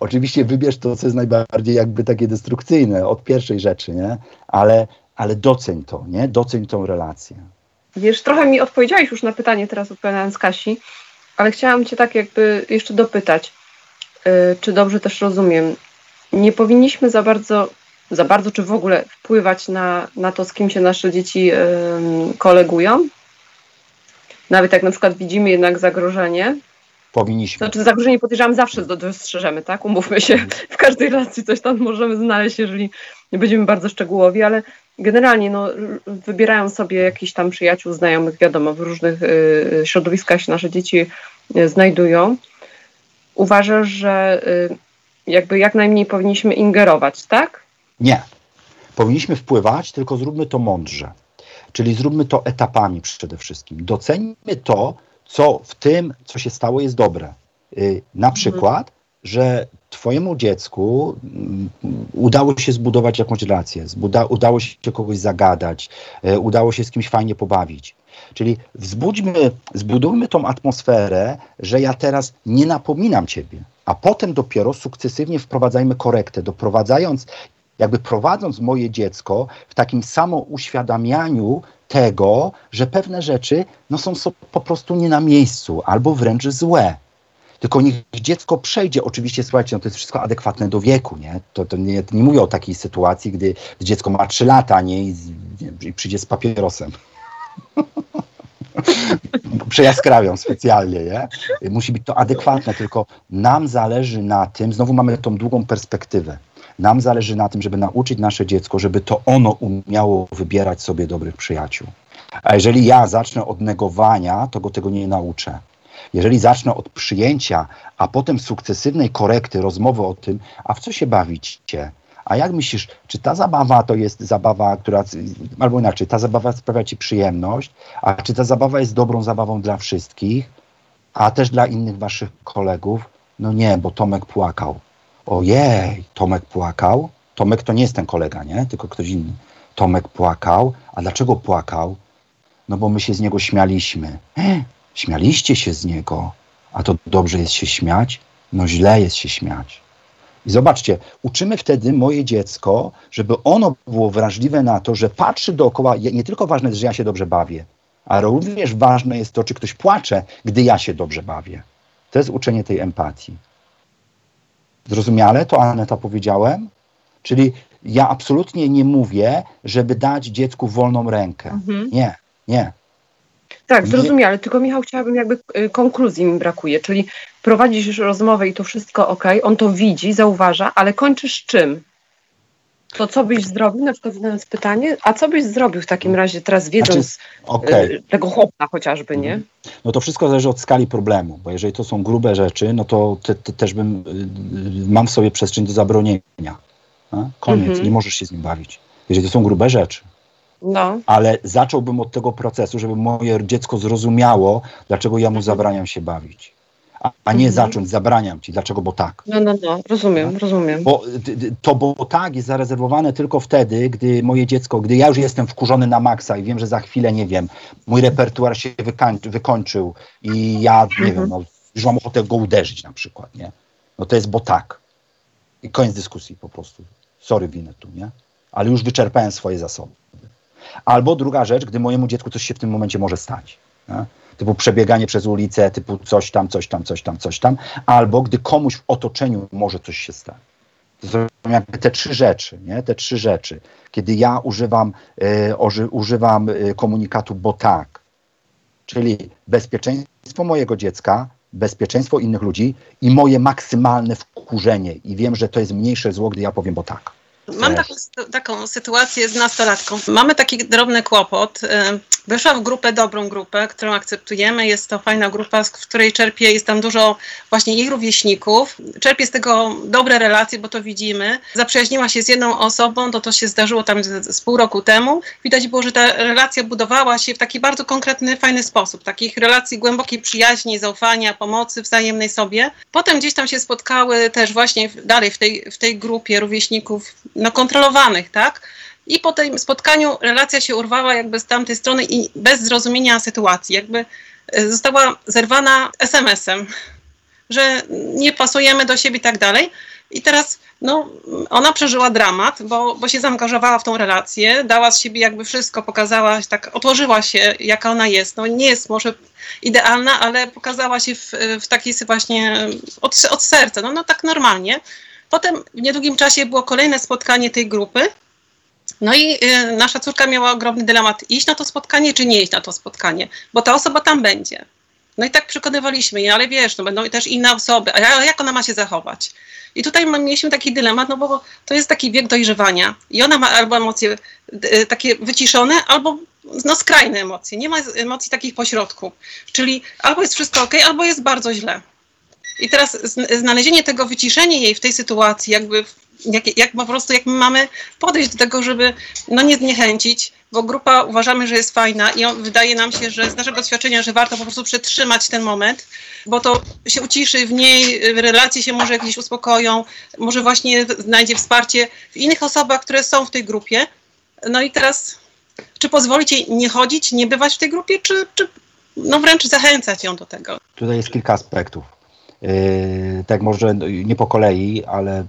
Oczywiście wybierz to, co jest najbardziej jakby takie destrukcyjne od pierwszej rzeczy, nie? Ale, ale doceń to, nie? Doceń tą relację. Wiesz, trochę mi odpowiedziałeś już na pytanie teraz odpowiadając Kasi, ale chciałam Cię tak jakby jeszcze dopytać, yy, czy dobrze też rozumiem. Nie powinniśmy za bardzo, za bardzo czy w ogóle wpływać na, na to, z kim się nasze dzieci yy, kolegują? Nawet jak na przykład widzimy jednak zagrożenie, Powinniśmy. Znaczy zagrożenie podejrzewam zawsze dostrzeżemy, tak? Umówmy się, w każdej relacji coś tam możemy znaleźć, jeżeli nie będziemy bardzo szczegółowi, ale generalnie no, wybierają sobie jakiś tam przyjaciół, znajomych, wiadomo, w różnych y, środowiskach się nasze dzieci y, znajdują. Uważasz, że y, jakby jak najmniej powinniśmy ingerować, tak? Nie. Powinniśmy wpływać, tylko zróbmy to mądrze. Czyli zróbmy to etapami przede wszystkim. Doceńmy to, co w tym, co się stało, jest dobre. Y, na mhm. przykład, że Twojemu dziecku mm, udało się zbudować jakąś relację, zbuda, udało się kogoś zagadać, y, udało się z kimś fajnie pobawić. Czyli wzbudźmy, zbudujmy tą atmosferę, że ja teraz nie napominam Ciebie, a potem dopiero sukcesywnie wprowadzajmy korektę, doprowadzając jakby prowadząc moje dziecko w takim samouświadamianiu tego, że pewne rzeczy no, są po prostu nie na miejscu albo wręcz złe. Tylko niech dziecko przejdzie, oczywiście, słuchajcie, no to jest wszystko adekwatne do wieku, nie? To, to nie, nie mówię o takiej sytuacji, gdy dziecko ma 3 lata, nie? I, i przyjdzie z papierosem. Przejaskrawiam specjalnie, nie? Musi być to adekwatne, tylko nam zależy na tym, znowu mamy tą długą perspektywę. Nam zależy na tym, żeby nauczyć nasze dziecko, żeby to ono umiało wybierać sobie dobrych przyjaciół. A jeżeli ja zacznę od negowania, to go tego nie nauczę. Jeżeli zacznę od przyjęcia, a potem sukcesywnej korekty, rozmowy o tym, a w co się bawicie? A jak myślisz, czy ta zabawa to jest zabawa, która, albo inaczej, ta zabawa sprawia ci przyjemność, a czy ta zabawa jest dobrą zabawą dla wszystkich, a też dla innych waszych kolegów? No nie, bo Tomek płakał. Ojej, Tomek płakał. Tomek to nie jest ten kolega, nie? Tylko ktoś inny. Tomek płakał. A dlaczego płakał? No bo my się z niego śmialiśmy. E, śmialiście się z niego. A to dobrze jest się śmiać? No źle jest się śmiać. I zobaczcie, uczymy wtedy moje dziecko, żeby ono było wrażliwe na to, że patrzy dookoła. Nie tylko ważne jest, że ja się dobrze bawię, ale również ważne jest to, czy ktoś płacze, gdy ja się dobrze bawię. To jest uczenie tej empatii. Zrozumiale to, Aneta, powiedziałem? Czyli ja absolutnie nie mówię, żeby dać dziecku wolną rękę. Mhm. Nie, nie. Tak, zrozumiale. Tylko Michał, chciałabym jakby y, konkluzji mi brakuje, czyli prowadzisz rozmowę i to wszystko ok, on to widzi, zauważa, ale kończysz czym? To co byś zrobił, na przykład zadając pytanie, a co byś zrobił w takim razie teraz wiedząc Znaczy, Okej. y, tego chłopa chociażby, nie? No to wszystko zależy od skali problemu, bo jeżeli to są grube rzeczy, no to te, te też bym, y, y, mam w sobie przestrzeń do zabronienia. A? Koniec, Mhm. nie możesz się z nim bawić. Jeżeli to są grube rzeczy. No, Ale zacząłbym od tego procesu, żeby moje dziecko zrozumiało, dlaczego ja mu Mhm. zabraniam się bawić. A, nie Mhm. zacząć, zabraniam ci, dlaczego, bo tak. no, no, no, rozumiem, rozumiem. Bo to bo tak jest zarezerwowane tylko wtedy, gdy moje dziecko, gdy ja już jestem wkurzony na maksa i wiem, że za chwilę, nie wiem, mój repertuar się wykań- wykończył i ja, nie Mhm. wiem, no, już mam ochotę go uderzyć na przykład, nie? No to jest bo tak. I koniec dyskusji po prostu. Sorry, winę tu, nie? Ale już wyczerpałem swoje zasoby. Albo druga rzecz, gdy mojemu dziecku coś się w tym momencie może stać. Nie? Typu przebieganie przez ulicę, typu coś tam, coś tam, coś tam, coś tam. Albo gdy komuś w otoczeniu może coś się stać. To są jakby te trzy rzeczy, nie? Te trzy rzeczy. Kiedy ja używam, e, oży, używam e, komunikatu bo tak, czyli bezpieczeństwo mojego dziecka, bezpieczeństwo innych ludzi i moje maksymalne wkurzenie. I wiem, że to jest mniejsze zło, gdy ja powiem bo tak. Mam taką, sy- taką sytuację z nastolatką. Mamy taki drobny kłopot. Y, Weszłam w grupę, dobrą grupę, którą akceptujemy. Jest to fajna grupa, z w której czerpię, jest tam dużo właśnie jej rówieśników. Czerpię z tego dobre relacje, bo to widzimy. Zaprzyjaźniła się z jedną osobą, to to się zdarzyło tam z, z pół roku temu. Widać było, że ta relacja budowała się w taki bardzo konkretny, fajny sposób. Takich relacji głębokiej przyjaźni, zaufania, pomocy wzajemnej sobie. Potem gdzieś tam się spotkały też właśnie dalej w tej, w tej grupie rówieśników no, kontrolowanych, tak? I po tym spotkaniu relacja się urwała jakby z tamtej strony i bez zrozumienia sytuacji, jakby e, została zerwana SMS-em, że nie pasujemy do siebie i tak dalej. I teraz no, ona przeżyła dramat, bo, bo się zaangażowała w tą relację, dała z siebie jakby wszystko, pokazała, tak otworzyła się, jaka ona jest. No, nie jest może idealna, ale pokazała się w, w takiej właśnie od, od serca, no, no tak normalnie. Potem w niedługim czasie było kolejne spotkanie tej grupy. No i y, nasza córka miała ogromny dylemat, iść na to spotkanie, czy nie iść na to spotkanie, bo ta osoba tam będzie. No i tak przekonywaliśmy jej, ale wiesz, no będą też inne osoby, a ja- jak ona ma się zachować? I tutaj mieliśmy taki dylemat, no bo to jest taki wiek dojrzewania i ona ma albo emocje y, takie wyciszone, albo no skrajne emocje. Nie ma emocji takich pośrodku. Czyli albo jest wszystko ok, albo jest bardzo źle. I teraz zn- znalezienie tego, wyciszenie jej w tej sytuacji, jakby jak, jak po prostu jak my mamy podejść do tego, żeby no nie zniechęcić, bo grupa uważamy, że jest fajna i on, wydaje nam się, że z naszego doświadczenia, że warto po prostu przetrzymać ten moment, bo to się uciszy w niej, relacje się może jakieś uspokoją, może właśnie znajdzie wsparcie w innych osobach, które są w tej grupie. No i teraz, czy pozwolić jej nie chodzić, nie bywać w tej grupie, czy, czy no wręcz zachęcać ją do tego? Tutaj jest kilka aspektów. Yy, tak może nie po kolei, ale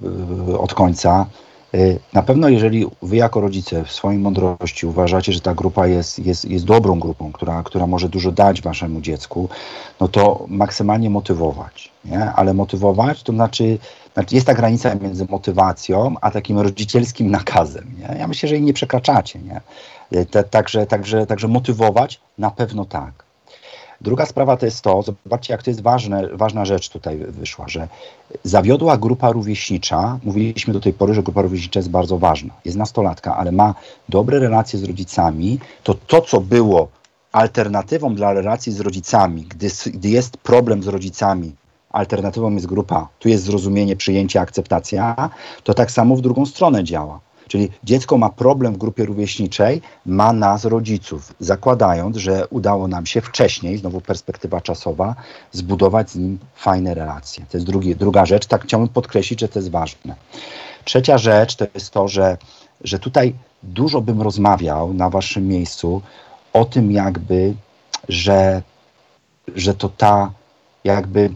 yy, od końca. Y, na pewno, jeżeli wy jako rodzice w swojej mądrości uważacie, że ta grupa jest, jest, jest dobrą grupą, która, która może dużo dać waszemu dziecku, no to maksymalnie motywować. Nie? Ale motywować to znaczy, znaczy, jest ta granica między motywacją a takim rodzicielskim nakazem. Nie? Ja myślę, że jej nie przekraczacie. Nie? Także, także, także motywować na pewno tak. Druga sprawa to jest to, zobaczcie, jak to jest ważne, ważna rzecz tutaj wyszła, że zawiodła grupa rówieśnicza, mówiliśmy do tej pory, że grupa rówieśnicza jest bardzo ważna, jest nastolatka, ale ma dobre relacje z rodzicami, to to, co było alternatywą dla relacji z rodzicami, gdy, gdy jest problem z rodzicami, alternatywą jest grupa, tu jest zrozumienie, przyjęcie, akceptacja, to tak samo w drugą stronę działa. Czyli dziecko ma problem w grupie rówieśniczej, ma nas, rodziców, zakładając, że udało nam się wcześniej, znowu perspektywa czasowa, zbudować z nim fajne relacje. To jest drugi, druga rzecz, tak chciałbym podkreślić, że to jest ważne. Trzecia rzecz to jest to, że, że tutaj dużo bym rozmawiał na waszym miejscu o tym jakby, że, że to ta jakby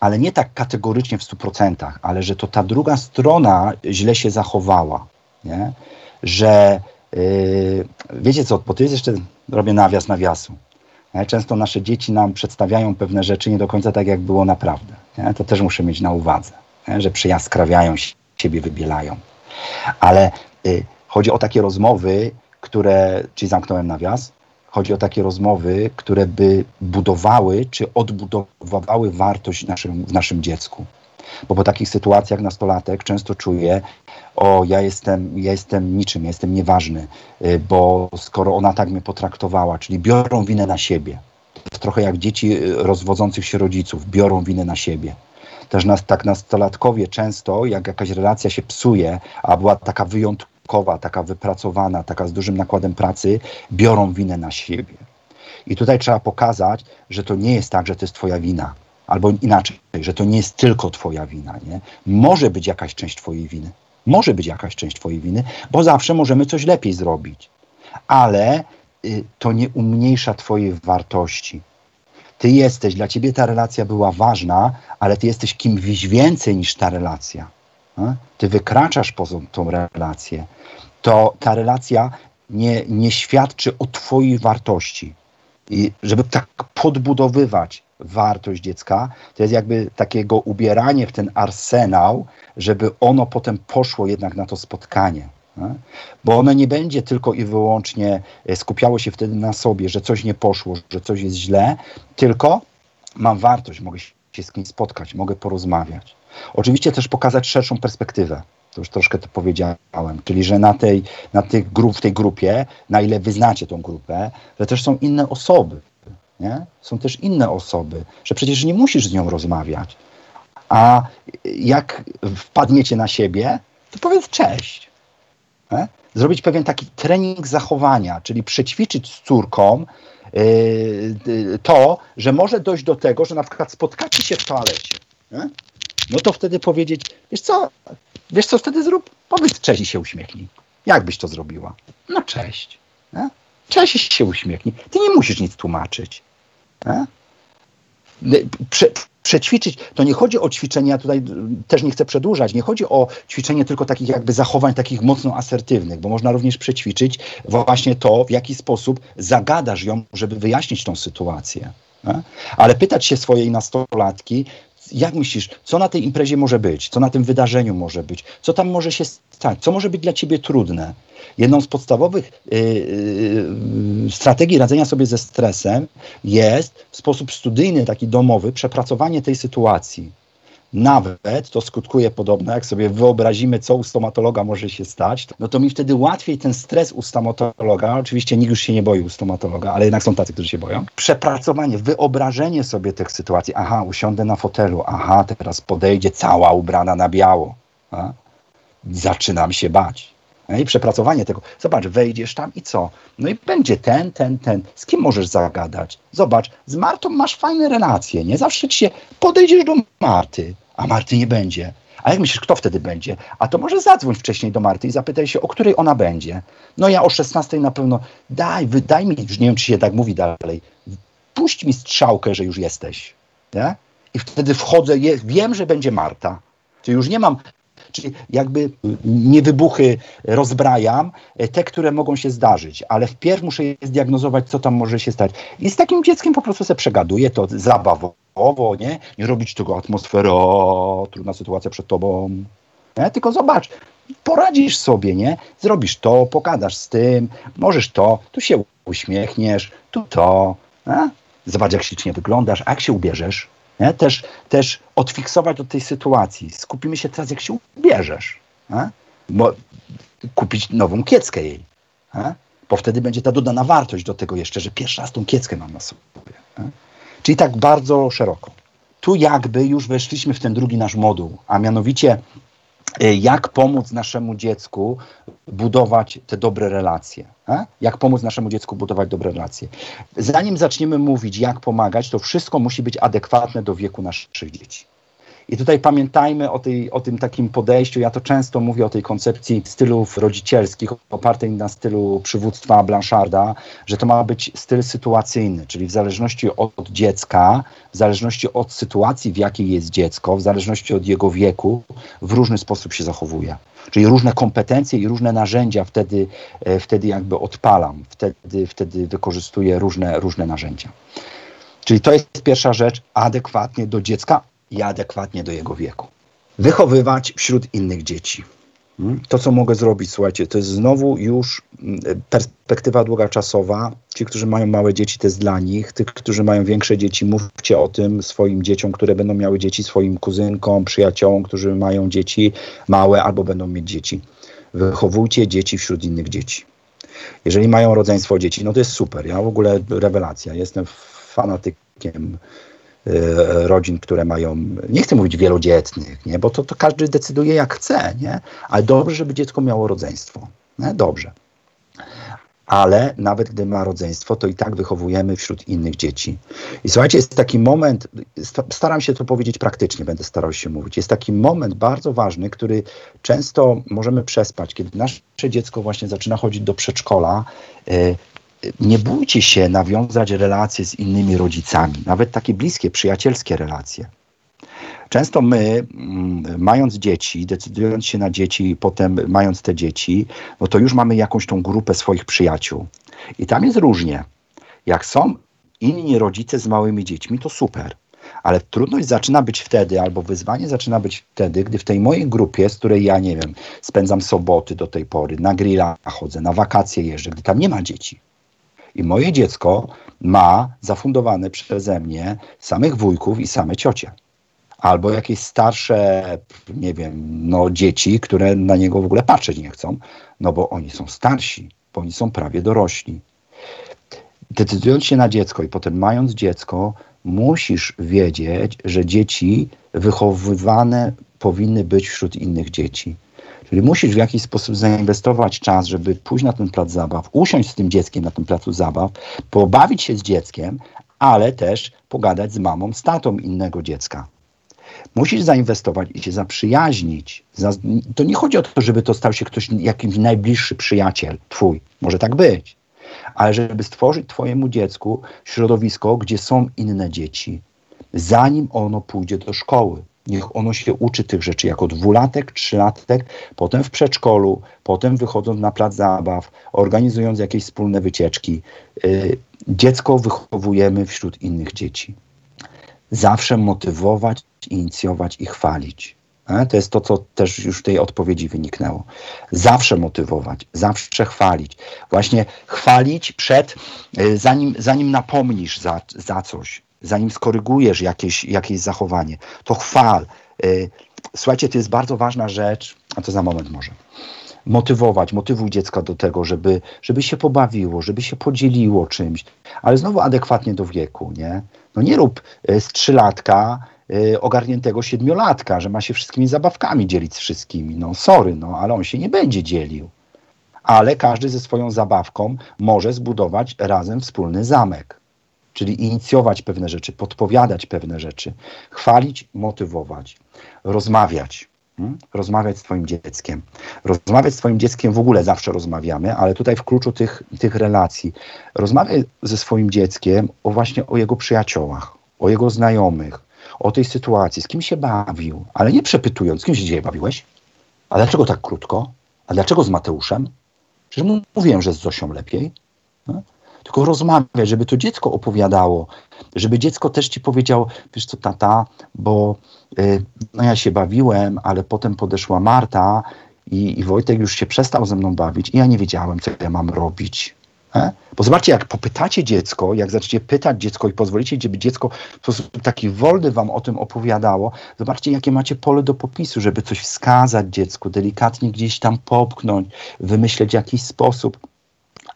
ale nie tak kategorycznie w 100%, ale że to ta druga strona źle się zachowała nie? że yy, wiecie co, bo to jest jeszcze, robię nawias nawiasu. Nie? Często nasze dzieci nam przedstawiają pewne rzeczy nie do końca tak, jak było naprawdę. Nie? To też muszę mieć na uwadze, nie? że przyjaskrawiają siebie, wybielają. Ale yy, chodzi o takie rozmowy, które, czyli zamknąłem nawias, chodzi o takie rozmowy, które by budowały czy odbudowywały wartość naszym, w naszym dziecku. Bo po takich sytuacjach nastolatek często czuje, o ja jestem, ja jestem niczym, ja jestem nieważny, y, bo skoro ona tak mnie potraktowała, czyli biorą winę na siebie. Trochę jak dzieci y, rozwodzących się rodziców, biorą winę na siebie. Też nas, tak nastolatkowie często, jak jakaś relacja się psuje, a była taka wyjątkowa, taka wypracowana, taka z dużym nakładem pracy, biorą winę na siebie. I tutaj trzeba pokazać, że to nie jest tak, że to jest twoja wina Albo inaczej, że to nie jest tylko Twoja wina. Nie? Może być jakaś część Twojej winy. Może być jakaś część Twojej winy, bo zawsze możemy coś lepiej zrobić. Ale y, to nie umniejsza Twojej wartości. Ty jesteś, dla Ciebie ta relacja była ważna, ale Ty jesteś kimś więcej niż ta relacja. Ty wykraczasz poza tą relację. To ta relacja nie, nie świadczy o Twojej wartości. I żeby tak podbudowywać wartość dziecka, to jest jakby takiego ubieranie w ten arsenał, żeby ono potem poszło jednak na to spotkanie. Bo ono nie będzie tylko i wyłącznie e, skupiało się wtedy na sobie, że coś nie poszło, że coś jest źle, tylko mam wartość, mogę się z kimś spotkać, mogę porozmawiać. Oczywiście też pokazać szerszą perspektywę. To już troszkę to powiedziałem, czyli że na tej, na tych grup, w tej grupie, na ile wyznacie tą grupę, że też są inne osoby, nie? Są też inne osoby, że przecież nie musisz z nią rozmawiać. A jak wpadniecie na siebie, to powiedz cześć. Nie? Zrobić pewien taki trening zachowania, czyli przećwiczyć z córką yy, to, że może dojść do tego, że na przykład spotkacie się w toalecie. Nie? No to wtedy powiedzieć, wiesz co, wiesz co wtedy zrób? Powiedz cześć i się uśmiechnij. Jak byś to zrobiła? No cześć. Nie? Cześć i się uśmiechnij. Ty nie musisz nic tłumaczyć. Prze, przećwiczyć, to nie chodzi o ćwiczenia, tutaj też nie chcę przedłużać, nie chodzi o ćwiczenie tylko takich jakby zachowań takich mocno asertywnych, bo można również przećwiczyć właśnie to, w jaki sposób zagadasz ją, żeby wyjaśnić tą sytuację. Nie? Ale pytać się swojej nastolatki, jak myślisz, co na tej imprezie może być, co na tym wydarzeniu może być, co tam może się stać, co może być dla ciebie trudne. Jedną z podstawowych y, y, strategii radzenia sobie ze stresem jest w sposób studyjny, taki domowy, przepracowanie tej sytuacji. Nawet to skutkuje podobno, jak sobie wyobrazimy, co u stomatologa może się stać, no to mi wtedy łatwiej ten stres u stomatologa, oczywiście nikt już się nie boi u stomatologa, ale jednak są tacy, którzy się boją. Przepracowanie, wyobrażenie sobie tych sytuacji. Aha, usiądę na fotelu, aha, teraz podejdzie cała ubrana na biało. A? Zaczynam się bać. I przepracowanie tego. Zobacz, wejdziesz tam i co? No i będzie ten, ten, ten. Z kim możesz zagadać? Zobacz, z Martą masz fajne relacje, nie? Zawsze ci się podejdziesz do Marty, a Marty nie będzie. A jak myślisz, kto wtedy będzie? A to może zadzwoń wcześniej do Marty i zapytaj się, o której ona będzie. No ja o 16 na pewno, daj, wydaj mi, już nie wiem, czy się tak mówi dalej, puść mi strzałkę, że już jesteś. Nie? I wtedy wchodzę, je, wiem, że będzie Marta. To już nie mam Czyli jakby nie wybuchy rozbrajam, e, te, które mogą się zdarzyć, ale wpierw muszę je zdiagnozować, co tam może się stać. I z takim dzieckiem po prostu sobie przegaduję to zabawowo, nie? Nie robić tego atmosfery, o, trudna sytuacja przed tobą, nie? Tylko zobacz, poradzisz sobie, nie? Zrobisz to, pogadasz z tym, możesz to, tu się uśmiechniesz, tu to, nie? Zobacz, jak ślicznie wyglądasz, a jak się ubierzesz, nie? Też, też odfiksować od tej sytuacji. Skupimy się teraz, jak się ubierzesz. Bo kupić nową kieckę jej. Nie? Bo wtedy będzie ta dodana wartość do tego jeszcze, że pierwszy raz tą kieckę mam na sobie. Nie? Czyli tak bardzo szeroko. Tu jakby już weszliśmy w ten drugi nasz moduł, a mianowicie jak pomóc naszemu dziecku budować te dobre relacje. A? Jak pomóc naszemu dziecku budować dobre relacje. Zanim zaczniemy mówić, jak pomagać, to wszystko musi być adekwatne do wieku naszych dzieci. I tutaj pamiętajmy o, tej, o tym takim podejściu. Ja to często mówię o tej koncepcji stylów rodzicielskich, opartej na stylu przywództwa Blancharda, że to ma być styl sytuacyjny, czyli w zależności od dziecka, w zależności od sytuacji, w jakiej jest dziecko, w zależności od jego wieku, w różny sposób się zachowuje. Czyli różne kompetencje i różne narzędzia wtedy, e, wtedy jakby odpalam, wtedy, wtedy wykorzystuję różne, różne narzędzia. Czyli to jest pierwsza rzecz, adekwatnie do dziecka i adekwatnie do jego wieku. Wychowywać wśród innych dzieci. Hmm? To, co mogę zrobić, słuchajcie, to jest znowu już mm, perspektywa długoczasowa. Ci, którzy mają małe dzieci, to jest dla nich. Tych, którzy mają większe dzieci, mówcie o tym swoim dzieciom, które będą miały dzieci, swoim kuzynkom, przyjaciołom, którzy mają dzieci małe albo będą mieć dzieci. Wychowujcie dzieci wśród innych dzieci. Jeżeli mają rodzeństwo dzieci, no to jest super. Ja w ogóle rewelacja. Jestem fanatykiem rodzin, które mają, nie chcę mówić wielodzietnych, nie? bo to, to każdy decyduje jak chce, nie? ale dobrze, żeby dziecko miało rodzeństwo. Nie? Dobrze. Ale nawet gdy ma rodzeństwo, to i tak wychowujemy wśród innych dzieci. I słuchajcie, jest taki moment, staram się to powiedzieć praktycznie, będę starał się mówić. Jest taki moment bardzo ważny, który często możemy przespać, kiedy nasze dziecko właśnie zaczyna chodzić do przedszkola. Nie bójcie się nawiązać relacje z innymi rodzicami, nawet takie bliskie, przyjacielskie relacje. Często my, mm, mając dzieci, decydując się na dzieci potem mając te dzieci, no to już mamy jakąś tą grupę swoich przyjaciół. I tam jest różnie. Jak są inni rodzice z małymi dziećmi, to super. Ale trudność zaczyna być wtedy, albo wyzwanie zaczyna być wtedy, gdy w tej mojej grupie, z której ja nie wiem, spędzam soboty do tej pory, na grilla chodzę, na wakacje jeżdżę, gdy tam nie ma dzieci. I moje dziecko ma zafundowane przeze mnie samych wujków i same ciocie. Albo jakieś starsze, nie wiem, no dzieci, które na niego w ogóle patrzeć nie chcą, no bo oni są starsi, bo oni są prawie dorośli. Decydując się na dziecko i potem mając dziecko, musisz wiedzieć, że dzieci wychowywane powinny być wśród innych dzieci. Czyli musisz w jakiś sposób zainwestować czas, żeby pójść na ten plac zabaw, usiąść z tym dzieckiem na tym placu zabaw, pobawić się z dzieckiem, ale też pogadać z mamą, z tatą innego dziecka. Musisz zainwestować i się zaprzyjaźnić. To nie chodzi o to, żeby to stał się ktoś, jakiś najbliższy przyjaciel twój. Może tak być. Ale żeby stworzyć twojemu dziecku środowisko, gdzie są inne dzieci, zanim ono pójdzie do szkoły. Niech ono się uczy tych rzeczy jako dwulatek, trzylatek, potem w przedszkolu, potem wychodząc na plac zabaw, organizując jakieś wspólne wycieczki. Y, dziecko wychowujemy wśród innych dzieci. Zawsze motywować, inicjować i chwalić. E, to jest to, co też już w tej odpowiedzi wyniknęło. Zawsze motywować, zawsze chwalić. Właśnie chwalić przed, y, zanim, zanim napomnisz za, za coś, zanim skorygujesz jakieś, jakieś zachowanie, to chwal. Y, słuchajcie, to jest bardzo ważna rzecz, a to za moment może. Motywować, motywuj dziecka do tego, żeby, żeby się pobawiło, żeby się podzieliło czymś, ale znowu adekwatnie do wieku, nie? No nie rób y, z trzylatka y, ogarniętego siedmiolatka, że ma się wszystkimi zabawkami dzielić z wszystkimi. No sorry, no ale on się nie będzie dzielił. Ale każdy ze swoją zabawką może zbudować razem wspólny zamek czyli inicjować pewne rzeczy, podpowiadać pewne rzeczy, chwalić, motywować, rozmawiać. Hmm? Rozmawiać z Twoim dzieckiem. Rozmawiać z Twoim dzieckiem w ogóle zawsze rozmawiamy, ale tutaj w kluczu tych, tych relacji. Rozmawiaj ze swoim dzieckiem o właśnie o jego przyjaciołach, o jego znajomych, o tej sytuacji, z kim się bawił, ale nie przepytując, z kim się dzisiaj bawiłeś? A dlaczego tak krótko? A dlaczego z Mateuszem? Przecież mówiłem, że z Zosią lepiej. No? Tylko rozmawiać, żeby to dziecko opowiadało, żeby dziecko też ci powiedział, wiesz co, tata, bo y, no ja się bawiłem, ale potem podeszła Marta i, i Wojtek już się przestał ze mną bawić i ja nie wiedziałem, co ja mam robić. E? Bo zobaczcie, jak popytacie dziecko, jak zaczniecie pytać dziecko i pozwolicie, żeby dziecko w sposób taki wolny wam o tym opowiadało, zobaczcie, jakie macie pole do popisu, żeby coś wskazać dziecku, delikatnie gdzieś tam popchnąć, wymyśleć jakiś sposób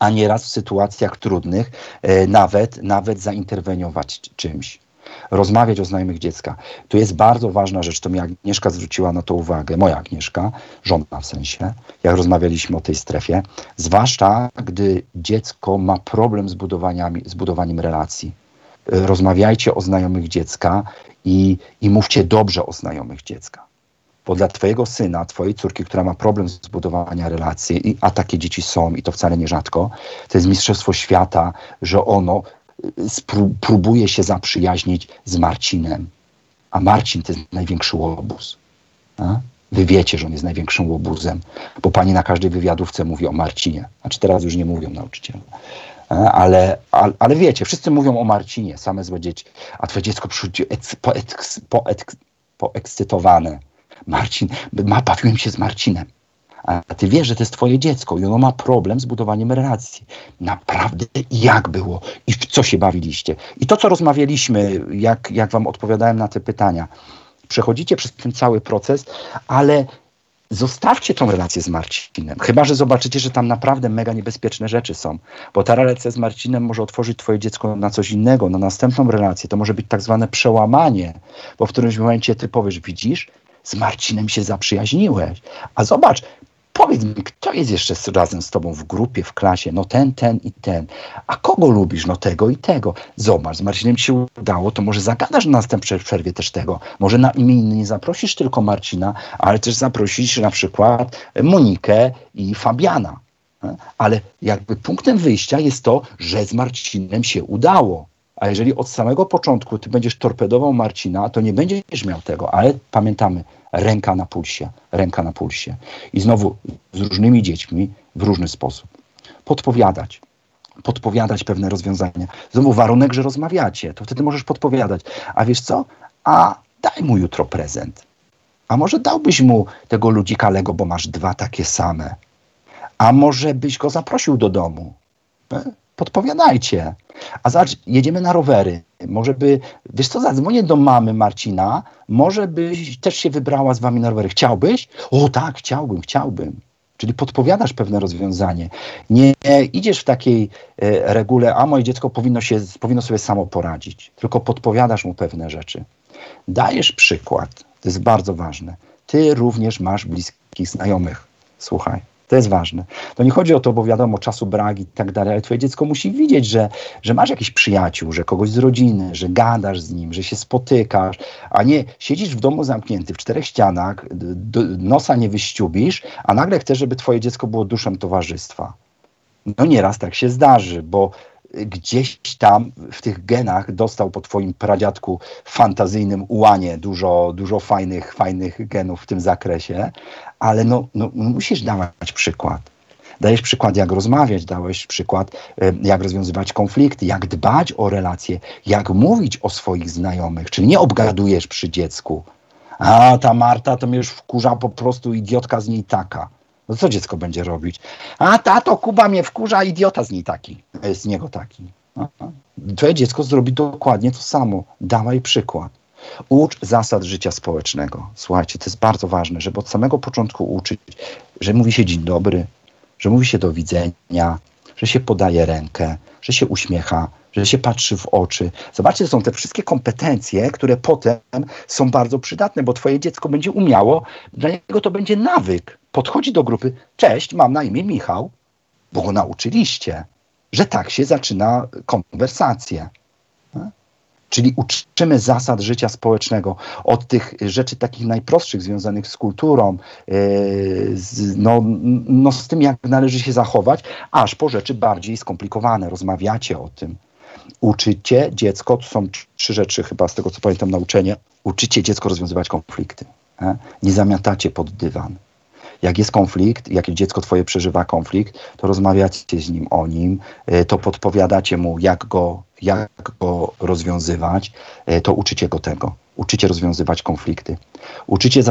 a nieraz w sytuacjach trudnych e, nawet, nawet zainterweniować czymś. Rozmawiać o znajomych dziecka. Tu jest bardzo ważna rzecz, to mi Agnieszka zwróciła na to uwagę, moja Agnieszka, żona w sensie, jak rozmawialiśmy o tej strefie, zwłaszcza gdy dziecko ma problem z, z budowaniem relacji. E, rozmawiajcie o znajomych dziecka i, i mówcie dobrze o znajomych dziecka. Bo dla twojego syna, twojej córki, która ma problem z budowania relacji, a takie dzieci są i to wcale nierzadko, to jest mistrzostwo świata, że ono y, próbuje się zaprzyjaźnić z Marcinem. A Marcin to jest największy łobuz. A? Wy wiecie, że on jest największym łobuzem, bo pani na każdej wywiadówce mówi o Marcinie. Znaczy teraz już nie mówią nauczyciele. Ale, ale, ale wiecie, wszyscy mówią o Marcinie, same złe dzieci. A twoje dziecko przychodzi poekscytowane. Marcin, ma, bawiłem się z Marcinem. A ty wiesz, że to jest twoje dziecko i ono ma problem z budowaniem relacji. Naprawdę jak było i w co się bawiliście. I to, co rozmawialiśmy, jak, jak wam odpowiadałem na te pytania. Przechodzicie przez ten cały proces, ale zostawcie tą relację z Marcinem. Chyba, że zobaczycie, że tam naprawdę mega niebezpieczne rzeczy są. Bo ta relacja z Marcinem może otworzyć twoje dziecko na coś innego, na następną relację. To może być tak zwane przełamanie, bo w którymś momencie ty powiesz, widzisz, z Marcinem się zaprzyjaźniłeś. A zobacz, powiedz mi, kto jest jeszcze razem z tobą w grupie, w klasie? No ten, ten i ten. A kogo lubisz? No tego i tego. Zobacz, z Marcinem ci się udało, to może zagadasz na następnej przerwie też tego. Może na imieniny nie zaprosisz tylko Marcina, ale też zaprosisz na przykład Monikę i Fabiana. Ale jakby punktem wyjścia jest to, że z Marcinem się udało. A jeżeli od samego początku ty będziesz torpedował Marcina, to nie będziesz miał tego, ale pamiętamy, ręka na pulsie, ręka na pulsie. I znowu z różnymi dziećmi w różny sposób. Podpowiadać, podpowiadać pewne rozwiązania. Znowu warunek, że rozmawiacie, to wtedy możesz podpowiadać. A wiesz co? A daj mu jutro prezent. A może dałbyś mu tego ludzika Lego, bo masz dwa takie same. A może byś go zaprosił do domu. Podpowiadajcie. A zobacz, jedziemy na rowery. Może by, wiesz co, zadzwonię do mamy Marcina, może byś też się wybrała z wami na rowery. Chciałbyś? O tak, chciałbym, chciałbym. Czyli podpowiadasz pewne rozwiązanie. Nie idziesz w takiej e, regule, a moje dziecko powinno, się, powinno sobie samo poradzić, tylko podpowiadasz mu pewne rzeczy. Dajesz przykład, to jest bardzo ważne. Ty również masz bliskich znajomych. Słuchaj. To jest ważne. To nie chodzi o to, bo wiadomo, czasu brak i tak dalej, ale twoje dziecko musi widzieć, że, że masz jakiś przyjaciół, że kogoś z rodziny, że gadasz z nim, że się spotykasz, a nie siedzisz w domu zamknięty w czterech ścianach, nosa nie wyściubisz, a nagle chcesz, żeby twoje dziecko było duszem towarzystwa. No nieraz tak się zdarzy, bo gdzieś tam w tych genach dostał po twoim pradziadku fantazyjnym ułanie dużo, dużo fajnych, fajnych genów w tym zakresie, ale no, no, no musisz dawać przykład. Dajesz przykład, jak rozmawiać, dałeś przykład, jak rozwiązywać konflikty, jak dbać o relacje, jak mówić o swoich znajomych, czyli nie obgadujesz przy dziecku. A ta Marta to mnie już wkurza po prostu idiotka z niej taka. No co dziecko będzie robić? A tato, Kuba mnie wkurza, idiota z niej taki, z niego taki. Twoje dziecko zrobi dokładnie to samo. Dawaj przykład. Ucz zasad życia społecznego. Słuchajcie, to jest bardzo ważne, żeby od samego początku uczyć, że mówi się dzień dobry, że mówi się do widzenia, że się podaje rękę, że się uśmiecha, że się patrzy w oczy. Zobaczcie, to są te wszystkie kompetencje, które potem są bardzo przydatne, bo twoje dziecko będzie umiało, dla niego to będzie nawyk. Podchodzi do grupy, cześć, mam na imię Michał, bo go nauczyliście, że tak się zaczyna konwersację. Czyli uczymy zasad życia społecznego od tych rzeczy takich najprostszych, związanych z kulturą, yy, z, no, no, z tym, jak należy się zachować, aż po rzeczy bardziej skomplikowane. Rozmawiacie o tym. Uczycie dziecko, to są trzy rzeczy chyba z tego, co pamiętam, nauczenie. Uczycie dziecko rozwiązywać konflikty. Nie, nie zamiatacie pod dywan. Jak jest konflikt, jak dziecko twoje przeżywa konflikt, to rozmawiacie z nim o nim, y, to podpowiadacie mu, jak go, jak go rozwiązywać, y, to uczycie go tego. Uczycie rozwiązywać konflikty. Uczycie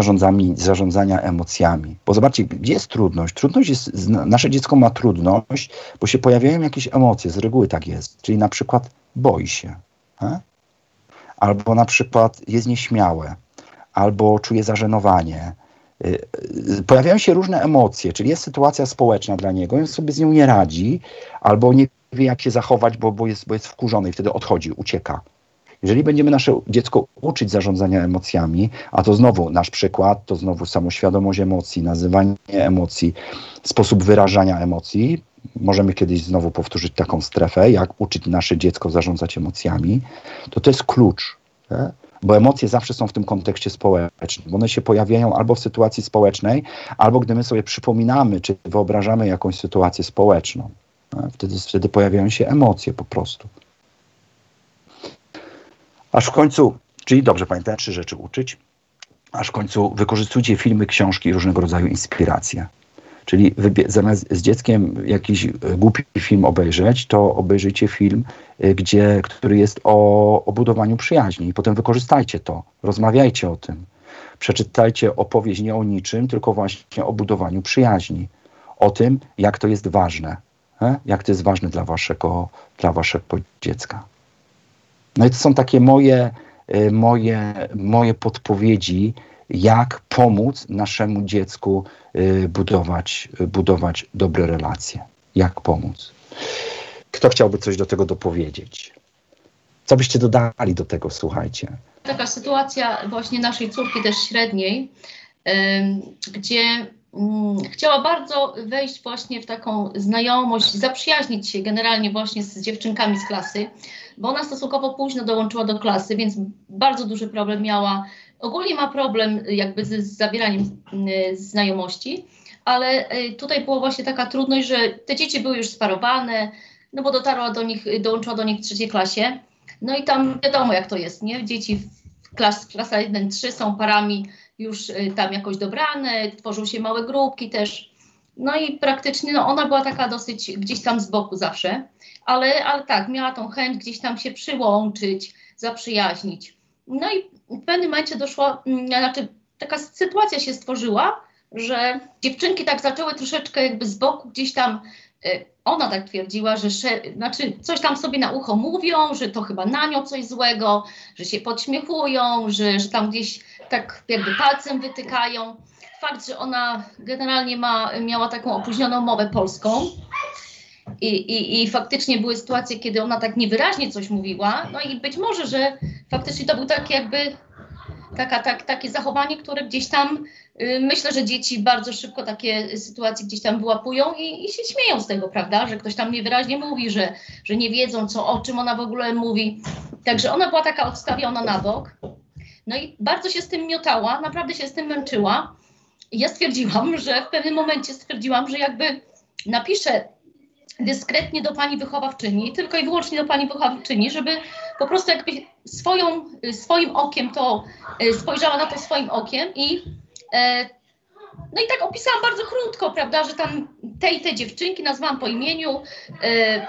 zarządzania emocjami. Bo zobaczcie, gdzie jest trudność? Trudność jest, nasze dziecko ma trudność, bo się pojawiają jakieś emocje, z reguły tak jest. Czyli na przykład boi się. E? Albo na przykład jest nieśmiałe, albo czuje zażenowanie. Y, Pojawiają się różne emocje, czyli jest sytuacja społeczna dla niego, on sobie z nią nie radzi, albo nie wie, jak się zachować, bo, bo, jest, bo jest wkurzony i wtedy odchodzi, ucieka. Jeżeli będziemy nasze dziecko uczyć zarządzania emocjami, a to znowu nasz przykład, to znowu samoświadomość emocji, nazywanie emocji, sposób wyrażania emocji, możemy kiedyś znowu powtórzyć taką strefę, jak uczyć nasze dziecko zarządzać emocjami, to to jest klucz. Nie? Bo emocje zawsze są w tym kontekście społecznym, one się pojawiają albo w sytuacji społecznej, albo gdy my sobie przypominamy, czy wyobrażamy jakąś sytuację społeczną. Nie? Wtedy, wtedy pojawiają się emocje po prostu. Aż w końcu, czyli dobrze pamiętam, trzy rzeczy uczyć, aż w końcu wykorzystujcie filmy, książki i różnego rodzaju inspiracje. Czyli zamiast z dzieckiem jakiś e, głupi film obejrzeć, to obejrzyjcie film, e, gdzie, który jest o, o budowaniu przyjaźni i potem wykorzystajcie to, rozmawiajcie o tym. Przeczytajcie opowieść nie o niczym, tylko właśnie o budowaniu przyjaźni. O tym, jak to jest ważne. e? Jak to jest ważne dla waszego, dla waszego dziecka. No i to są takie moje, y, moje, moje podpowiedzi, jak pomóc naszemu dziecku y, budować, y, budować dobre relacje. Jak pomóc. Kto chciałby coś do tego dopowiedzieć? Co byście dodali do tego, słuchajcie? taka sytuacja właśnie naszej córki też średniej, gdzie mm, chciała bardzo wejść właśnie w taką znajomość, zaprzyjaźnić się generalnie właśnie z dziewczynkami z klasy, bo ona stosunkowo późno dołączyła do klasy, więc bardzo duży problem miała. Ogólnie ma problem jakby z, z zawieraniem y, znajomości, ale y, tutaj była właśnie taka trudność, że te dzieci były już sparowane, no bo dotarła do nich, dołączyła do nich w trzeciej klasie. No i tam wiadomo jak to jest, nie? Dzieci w klas, klasa 1-3 są parami już y, tam jakoś dobrane, tworzą się małe grupki też. No i praktycznie no ona była taka dosyć gdzieś tam z boku zawsze, ale, ale tak, miała tą chęć gdzieś tam się przyłączyć, zaprzyjaźnić. No i w pewnym momencie doszła, mm, znaczy taka sytuacja się stworzyła, że dziewczynki tak zaczęły troszeczkę jakby z boku gdzieś tam y, ona tak twierdziła, że znaczy coś tam sobie na ucho mówią, że to chyba na nią coś złego, że się podśmiechują, że, że tam gdzieś tak jakby palcem wytykają. Fakt, że ona generalnie ma, miała taką opóźnioną mowę polską i, i, i faktycznie były sytuacje, kiedy ona tak niewyraźnie coś mówiła, no i być może, że faktycznie to był taki jakby taka, tak, takie zachowanie, które gdzieś tam y, myślę, że dzieci bardzo szybko takie sytuacje gdzieś tam wyłapują i, i się śmieją z tego, prawda? Że ktoś tam niewyraźnie mówi, że, że nie wiedzą, co, o czym ona w ogóle mówi. Także ona była taka odstawiona na bok. No i bardzo się z tym miotała, naprawdę się z tym męczyła. I ja stwierdziłam, że w pewnym momencie stwierdziłam, że jakby napiszę dyskretnie do pani wychowawczyni, tylko i wyłącznie do pani wychowawczyni, żeby po prostu jakby swoją, swoim okiem to y, spojrzała na to swoim okiem i e, no i tak opisałam bardzo krótko, prawda, że tam te i te dziewczynki nazwałam po imieniu, e,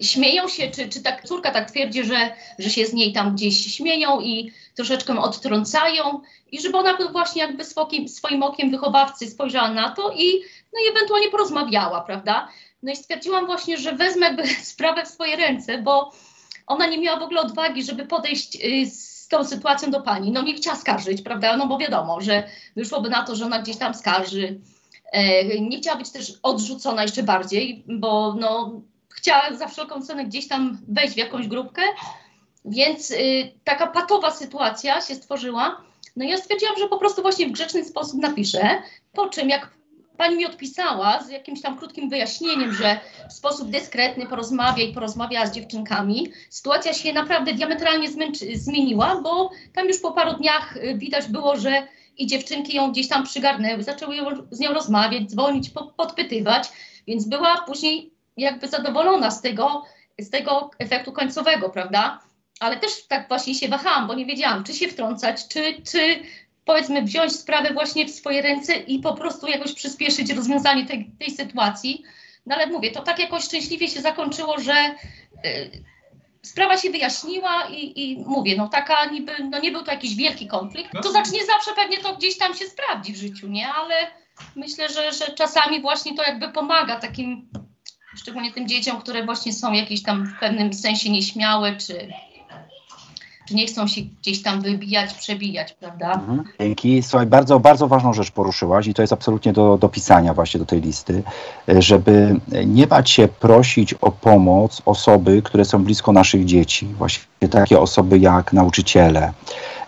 śmieją się, czy, czy tak córka tak twierdzi, że, że się z niej tam gdzieś śmieją i troszeczkę odtrącają i żeby ona właśnie jakby swoim, swoim okiem wychowawcy spojrzała na to i no i ewentualnie porozmawiała, prawda. No i stwierdziłam właśnie, że wezmę sprawę w swoje ręce, bo ona nie miała w ogóle odwagi, żeby podejść y, z tą sytuacją do pani. No nie chciała skarżyć, prawda? No bo wiadomo, że wyszłoby na to, że ona gdzieś tam skarży. E, nie chciała być też odrzucona jeszcze bardziej, bo no, chciała za wszelką cenę gdzieś tam wejść w jakąś grupkę, więc y, taka patowa sytuacja się stworzyła. No ja stwierdziłam, że po prostu właśnie w grzeczny sposób napiszę, po czym jak pani mi odpisała z jakimś tam krótkim wyjaśnieniem, że w sposób dyskretny porozmawia i porozmawiała z dziewczynkami. Sytuacja się naprawdę diametralnie zmieniła, bo tam już po paru dniach y, widać było, że i dziewczynki ją gdzieś tam przygarnęły, zaczęły ją, z nią rozmawiać, dzwonić, po, podpytywać, więc była później jakby zadowolona z tego, z tego efektu końcowego, prawda? Ale też tak właśnie się wahałam, bo nie wiedziałam, czy się wtrącać, czy, czy powiedzmy wziąć sprawę właśnie w swoje ręce i po prostu jakoś przyspieszyć rozwiązanie tej, tej sytuacji. No ale mówię, to tak jakoś szczęśliwie się zakończyło, że y, sprawa się wyjaśniła i, i mówię, no taka niby, no nie był to jakiś wielki konflikt. To znaczy nie zawsze pewnie to gdzieś tam się sprawdzi w życiu, nie? Ale myślę, że, że czasami właśnie to jakby pomaga takim, szczególnie tym dzieciom, które właśnie są jakieś tam w pewnym sensie nieśmiałe, czy, czy nie chcą się gdzieś tam wybijać, przebijać, prawda? Mhm. Dzięki. Słuchaj, bardzo, bardzo ważną rzecz poruszyłaś i to jest absolutnie do, do pisania właśnie do tej listy, żeby nie bać się prosić o pomoc osoby, które są blisko naszych dzieci. Właśnie takie osoby jak nauczyciele,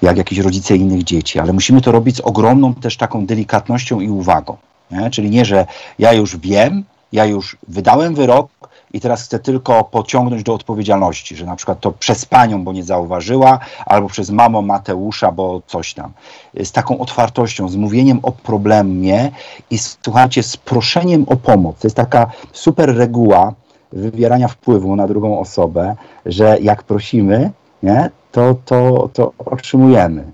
jak jakieś rodzice innych dzieci, ale musimy to robić z ogromną też taką delikatnością i uwagą. Nie? Czyli nie, że ja już wiem, ja już wydałem wyrok i teraz chcę tylko pociągnąć do odpowiedzialności, że na przykład to przez panią, bo nie zauważyła, albo przez mamą Mateusza, bo coś tam. Z taką otwartością, z mówieniem o problemie i słuchajcie, z proszeniem o pomoc. To jest taka super reguła wywierania wpływu na drugą osobę, że jak prosimy, nie, to, to, to otrzymujemy.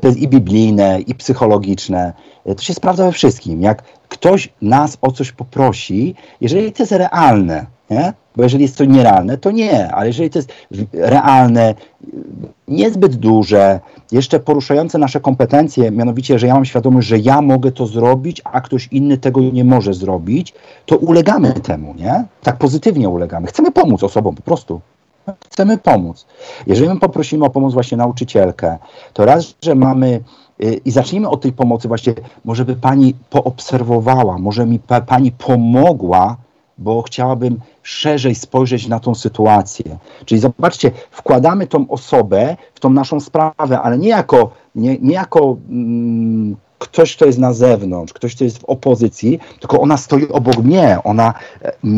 To jest i biblijne, i psychologiczne. To się sprawdza we wszystkim. Jak ktoś nas o coś poprosi, jeżeli to jest realne, nie? bo jeżeli jest to nierealne, to nie, ale jeżeli to jest realne, niezbyt duże, jeszcze poruszające nasze kompetencje, mianowicie, że ja mam świadomość, że ja mogę to zrobić, a ktoś inny tego nie może zrobić, to ulegamy temu, nie? Tak pozytywnie ulegamy. Chcemy pomóc osobom po prostu. Chcemy pomóc. Jeżeli my poprosimy o pomoc właśnie nauczycielkę, to raz, że mamy y, i zacznijmy od tej pomocy właśnie, może by pani poobserwowała, może mi pa, pani pomogła, bo chciałabym szerzej spojrzeć na tą sytuację. Czyli zobaczcie, wkładamy tą osobę w tą naszą sprawę, ale nie jako, nie, nie jako mm, ktoś, kto jest na zewnątrz, ktoś, kto jest w opozycji, tylko ona stoi obok mnie, ona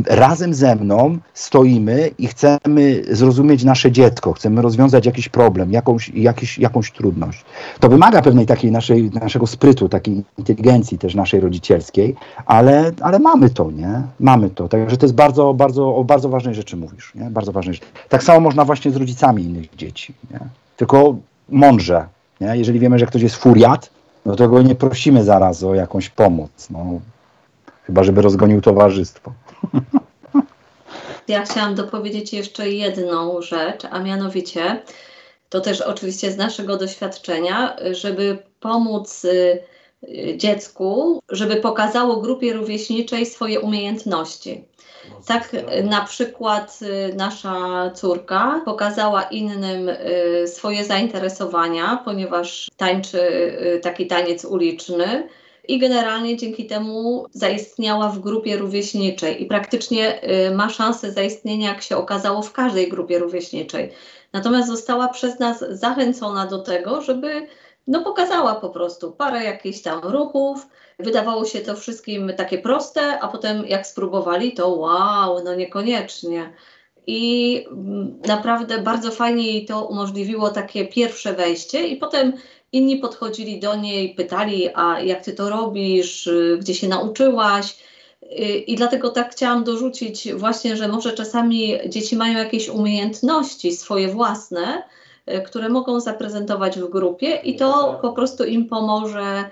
razem ze mną stoimy i chcemy zrozumieć nasze dziecko, chcemy rozwiązać jakiś problem, jakąś, jakiś, jakąś trudność. To wymaga pewnej takiej naszej, naszego sprytu, takiej inteligencji też naszej rodzicielskiej, ale, ale mamy to, nie? Mamy to. Także to jest bardzo, bardzo, o bardzo ważnej rzeczy mówisz, nie? Bardzo ważnej rzeczy. Tak samo można właśnie z rodzicami innych dzieci, nie? Tylko mądrze, nie? Jeżeli wiemy, że ktoś jest furiat, no to go nie prosimy zaraz o jakąś pomoc. No, chyba, żeby rozgonił towarzystwo. Ja chciałam dopowiedzieć jeszcze jedną rzecz, a mianowicie to też oczywiście z naszego doświadczenia, żeby pomóc y, dziecku, żeby pokazało grupie rówieśniczej swoje umiejętności. Tak na przykład y, nasza córka pokazała innym y, swoje zainteresowania, ponieważ tańczy y, taki taniec uliczny i generalnie dzięki temu zaistniała w grupie rówieśniczej i praktycznie ma szansę zaistnienia, jak się okazało, w każdej grupie rówieśniczej. Natomiast została przez nas zachęcona do tego, żeby no pokazała po prostu parę jakichś tam ruchów. Wydawało się to wszystkim takie proste, a potem jak spróbowali, to wow, no niekoniecznie. I mm, naprawdę bardzo fajnie jej to umożliwiło takie pierwsze wejście, i potem inni podchodzili do niej, pytali, a jak ty to robisz, gdzie się nauczyłaś. I dlatego tak chciałam dorzucić właśnie, że może czasami dzieci mają jakieś umiejętności swoje własne, Y, które mogą zaprezentować w grupie i to po prostu im pomoże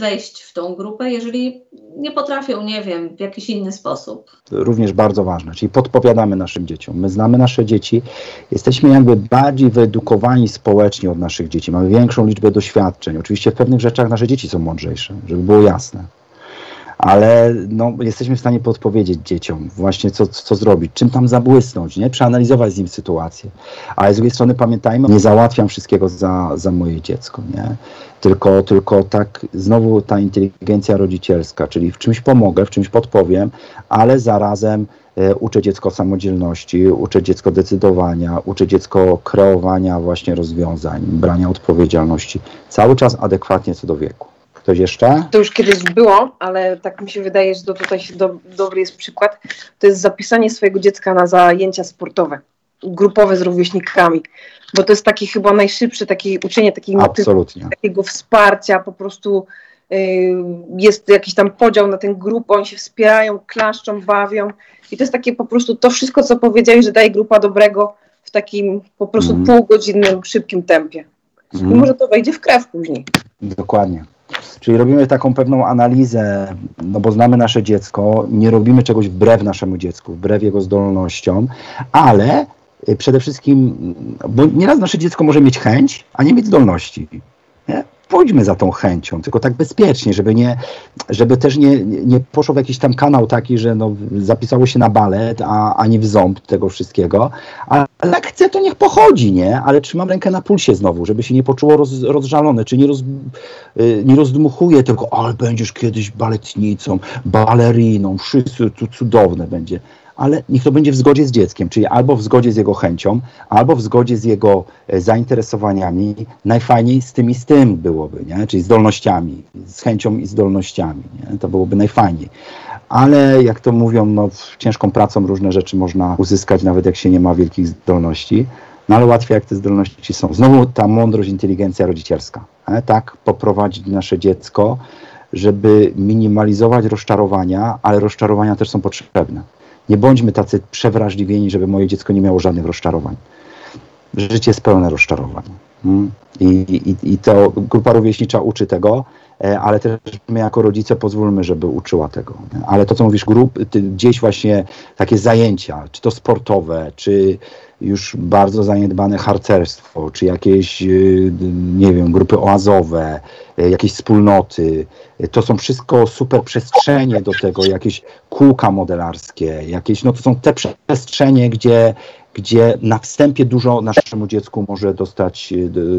wejść w tą grupę, jeżeli nie potrafią, nie wiem, w jakiś inny sposób. Również bardzo ważne, czyli podpowiadamy naszym dzieciom. My znamy nasze dzieci, jesteśmy jakby bardziej wyedukowani społecznie od naszych dzieci, mamy większą liczbę doświadczeń. Oczywiście w pewnych rzeczach nasze dzieci są mądrzejsze, żeby było jasne ale no, jesteśmy w stanie podpowiedzieć dzieciom właśnie co, co zrobić, czym tam zabłysnąć, nie? przeanalizować z nim sytuację. Ale z drugiej strony pamiętajmy, nie załatwiam wszystkiego za, za moje dziecko, nie? Tylko, tylko tak znowu ta inteligencja rodzicielska, czyli w czymś pomogę, w czymś podpowiem, ale zarazem e, uczę dziecko samodzielności, uczę dziecko decydowania, uczę dziecko kreowania właśnie rozwiązań, brania odpowiedzialności, cały czas adekwatnie co do wieku. Ktoś jeszcze? To już kiedyś było, ale tak mi się wydaje, że to tutaj do, dobry jest przykład. To jest zapisanie swojego dziecka na zajęcia sportowe, grupowe z rówieśnikami. Bo to jest taki chyba najszybszy, takie uczenie takiej motywacji, takiego wsparcia, po prostu y, jest jakiś tam podział na ten grup, oni się wspierają, klaszczą, bawią. I to jest takie po prostu to wszystko, co powiedziałeś, że daje grupa dobrego w takim po prostu mm. półgodzinnym, szybkim tempie. I może to wejdzie w krew później. Dokładnie. Czyli robimy taką pewną analizę, no bo znamy nasze dziecko, nie robimy czegoś wbrew naszemu dziecku, wbrew jego zdolnościom, ale y, przede wszystkim, bo nieraz nasze dziecko może mieć chęć, a nie mieć zdolności. Nie? Pójdźmy za tą chęcią, tylko tak bezpiecznie, żeby, nie, żeby też nie, nie poszło w jakiś tam kanał taki, że no, zapisało się na balet, a, a nie w ząb tego wszystkiego. Ale jak chce, to niech pochodzi, nie? Ale trzymam rękę na pulsie znowu, żeby się nie poczuło roz, rozżalone, czy nie, roz, y, nie rozdmuchuje tylko, ale będziesz kiedyś baletnicą, baleriną, wszyscy tu cudowne będzie. Ale niech to będzie w zgodzie z dzieckiem, czyli albo w zgodzie z jego chęcią, albo w zgodzie z jego e, zainteresowaniami. Najfajniej z tym i z tym byłoby, nie? czyli zdolnościami, z chęcią i zdolnościami. Nie? To byłoby najfajniej. Ale jak to mówią, no, ciężką pracą różne rzeczy można uzyskać, nawet jak się nie ma wielkich zdolności. No ale łatwiej, jak te zdolności są. Znowu ta mądrość, inteligencja rodzicielska. Tak poprowadzić nasze dziecko, żeby minimalizować rozczarowania, ale rozczarowania też są potrzebne. Nie bądźmy tacy przewrażliwieni, żeby moje dziecko nie miało żadnych rozczarowań. Życie jest pełne rozczarowań. Mm. I, i, I to grupa rówieśnicza uczy tego, e, ale też my jako rodzice pozwólmy, żeby uczyła tego. Ale to, co mówisz, grup, gdzieś właśnie takie zajęcia, czy to sportowe, czy już bardzo zaniedbane harcerstwo, czy jakieś, y, nie wiem, grupy oazowe, y, jakieś wspólnoty. Y, To są wszystko super przestrzenie do tego, jakieś kółka modelarskie, jakieś, no to są te przestrzenie, gdzie, gdzie na wstępie dużo naszemu dziecku może dostać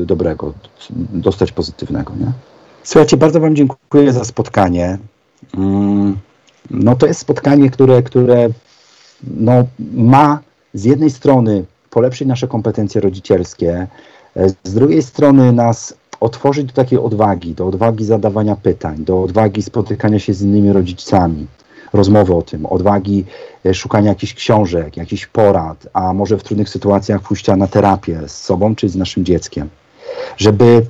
dobrego, dostać pozytywnego, nie? Słuchajcie, bardzo Wam dziękuję za spotkanie. Mm, No to jest spotkanie, które, które no, ma z jednej strony polepszyć nasze kompetencje rodzicielskie, e, z drugiej strony nas otworzyć do takiej odwagi, do odwagi zadawania pytań, do odwagi spotykania się z innymi rodzicami, rozmowy o tym, odwagi e, szukania jakichś książek, jakichś porad, a może w trudnych sytuacjach pójścia na terapię z sobą czy z naszym dzieckiem. Żeby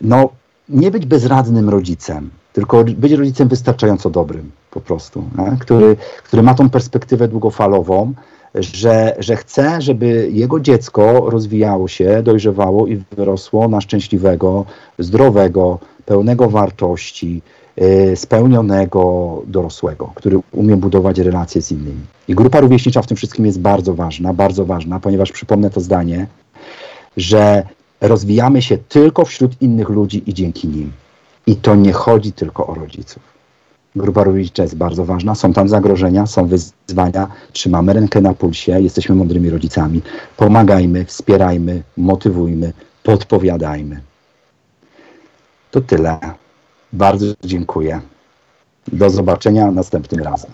no, nie być bezradnym rodzicem, tylko być rodzicem wystarczająco dobrym po prostu? Który, który ma tą perspektywę długofalową, że, że chce, żeby jego dziecko rozwijało się, dojrzewało i wyrosło na szczęśliwego, zdrowego, pełnego wartości, yy, spełnionego dorosłego, który umie budować relacje z innymi. I grupa rówieśnicza w tym wszystkim jest bardzo ważna, bardzo ważna, ponieważ przypomnę to zdanie, że rozwijamy się tylko wśród innych ludzi i dzięki nim. I to nie chodzi tylko o rodziców. Grupa rodzicza jest bardzo ważna, są tam zagrożenia, są wyzwania, trzymamy rękę na pulsie, jesteśmy mądrymi rodzicami. Pomagajmy, wspierajmy, motywujmy, podpowiadajmy. To tyle. Bardzo dziękuję. Do zobaczenia następnym razem.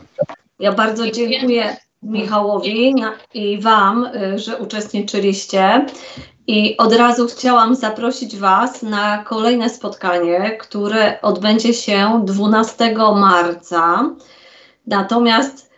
Ja bardzo dziękuję Michałowi i Wam, y, że uczestniczyliście. I od razu chciałam zaprosić Was na kolejne spotkanie, które odbędzie się 12 marca. Natomiast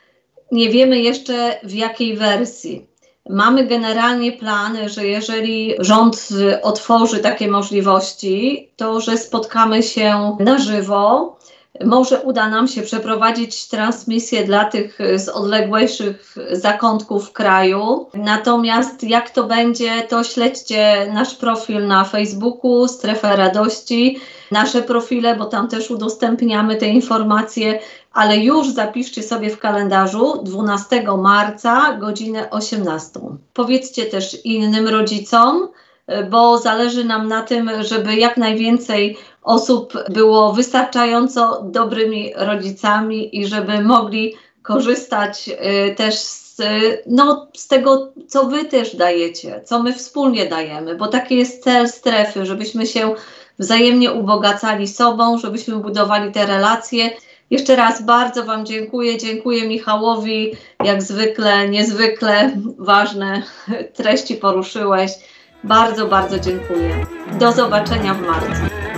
nie wiemy jeszcze w jakiej wersji. Mamy generalnie plany, że jeżeli rząd otworzy takie możliwości, to że spotkamy się na żywo. Może uda nam się przeprowadzić transmisję dla tych y, z odległejszych zakątków kraju. Natomiast jak to będzie, to śledźcie nasz profil na Facebooku, Strefę Radości, nasze profile, bo tam też udostępniamy te informacje, ale już zapiszcie sobie w kalendarzu 12 marca, godzinę 18. Powiedzcie też innym rodzicom, bo zależy nam na tym, żeby jak najwięcej osób było wystarczająco dobrymi rodzicami i żeby mogli korzystać y, też z, y, no, z tego, co Wy też dajecie, co my wspólnie dajemy, bo taki jest cel strefy, żebyśmy się wzajemnie ubogacali sobą, żebyśmy budowali te relacje. Jeszcze raz bardzo Wam dziękuję. Dziękuję Michałowi. Jak zwykle, niezwykle ważne treści poruszyłeś. Bardzo, bardzo dziękuję. Do zobaczenia w marcu.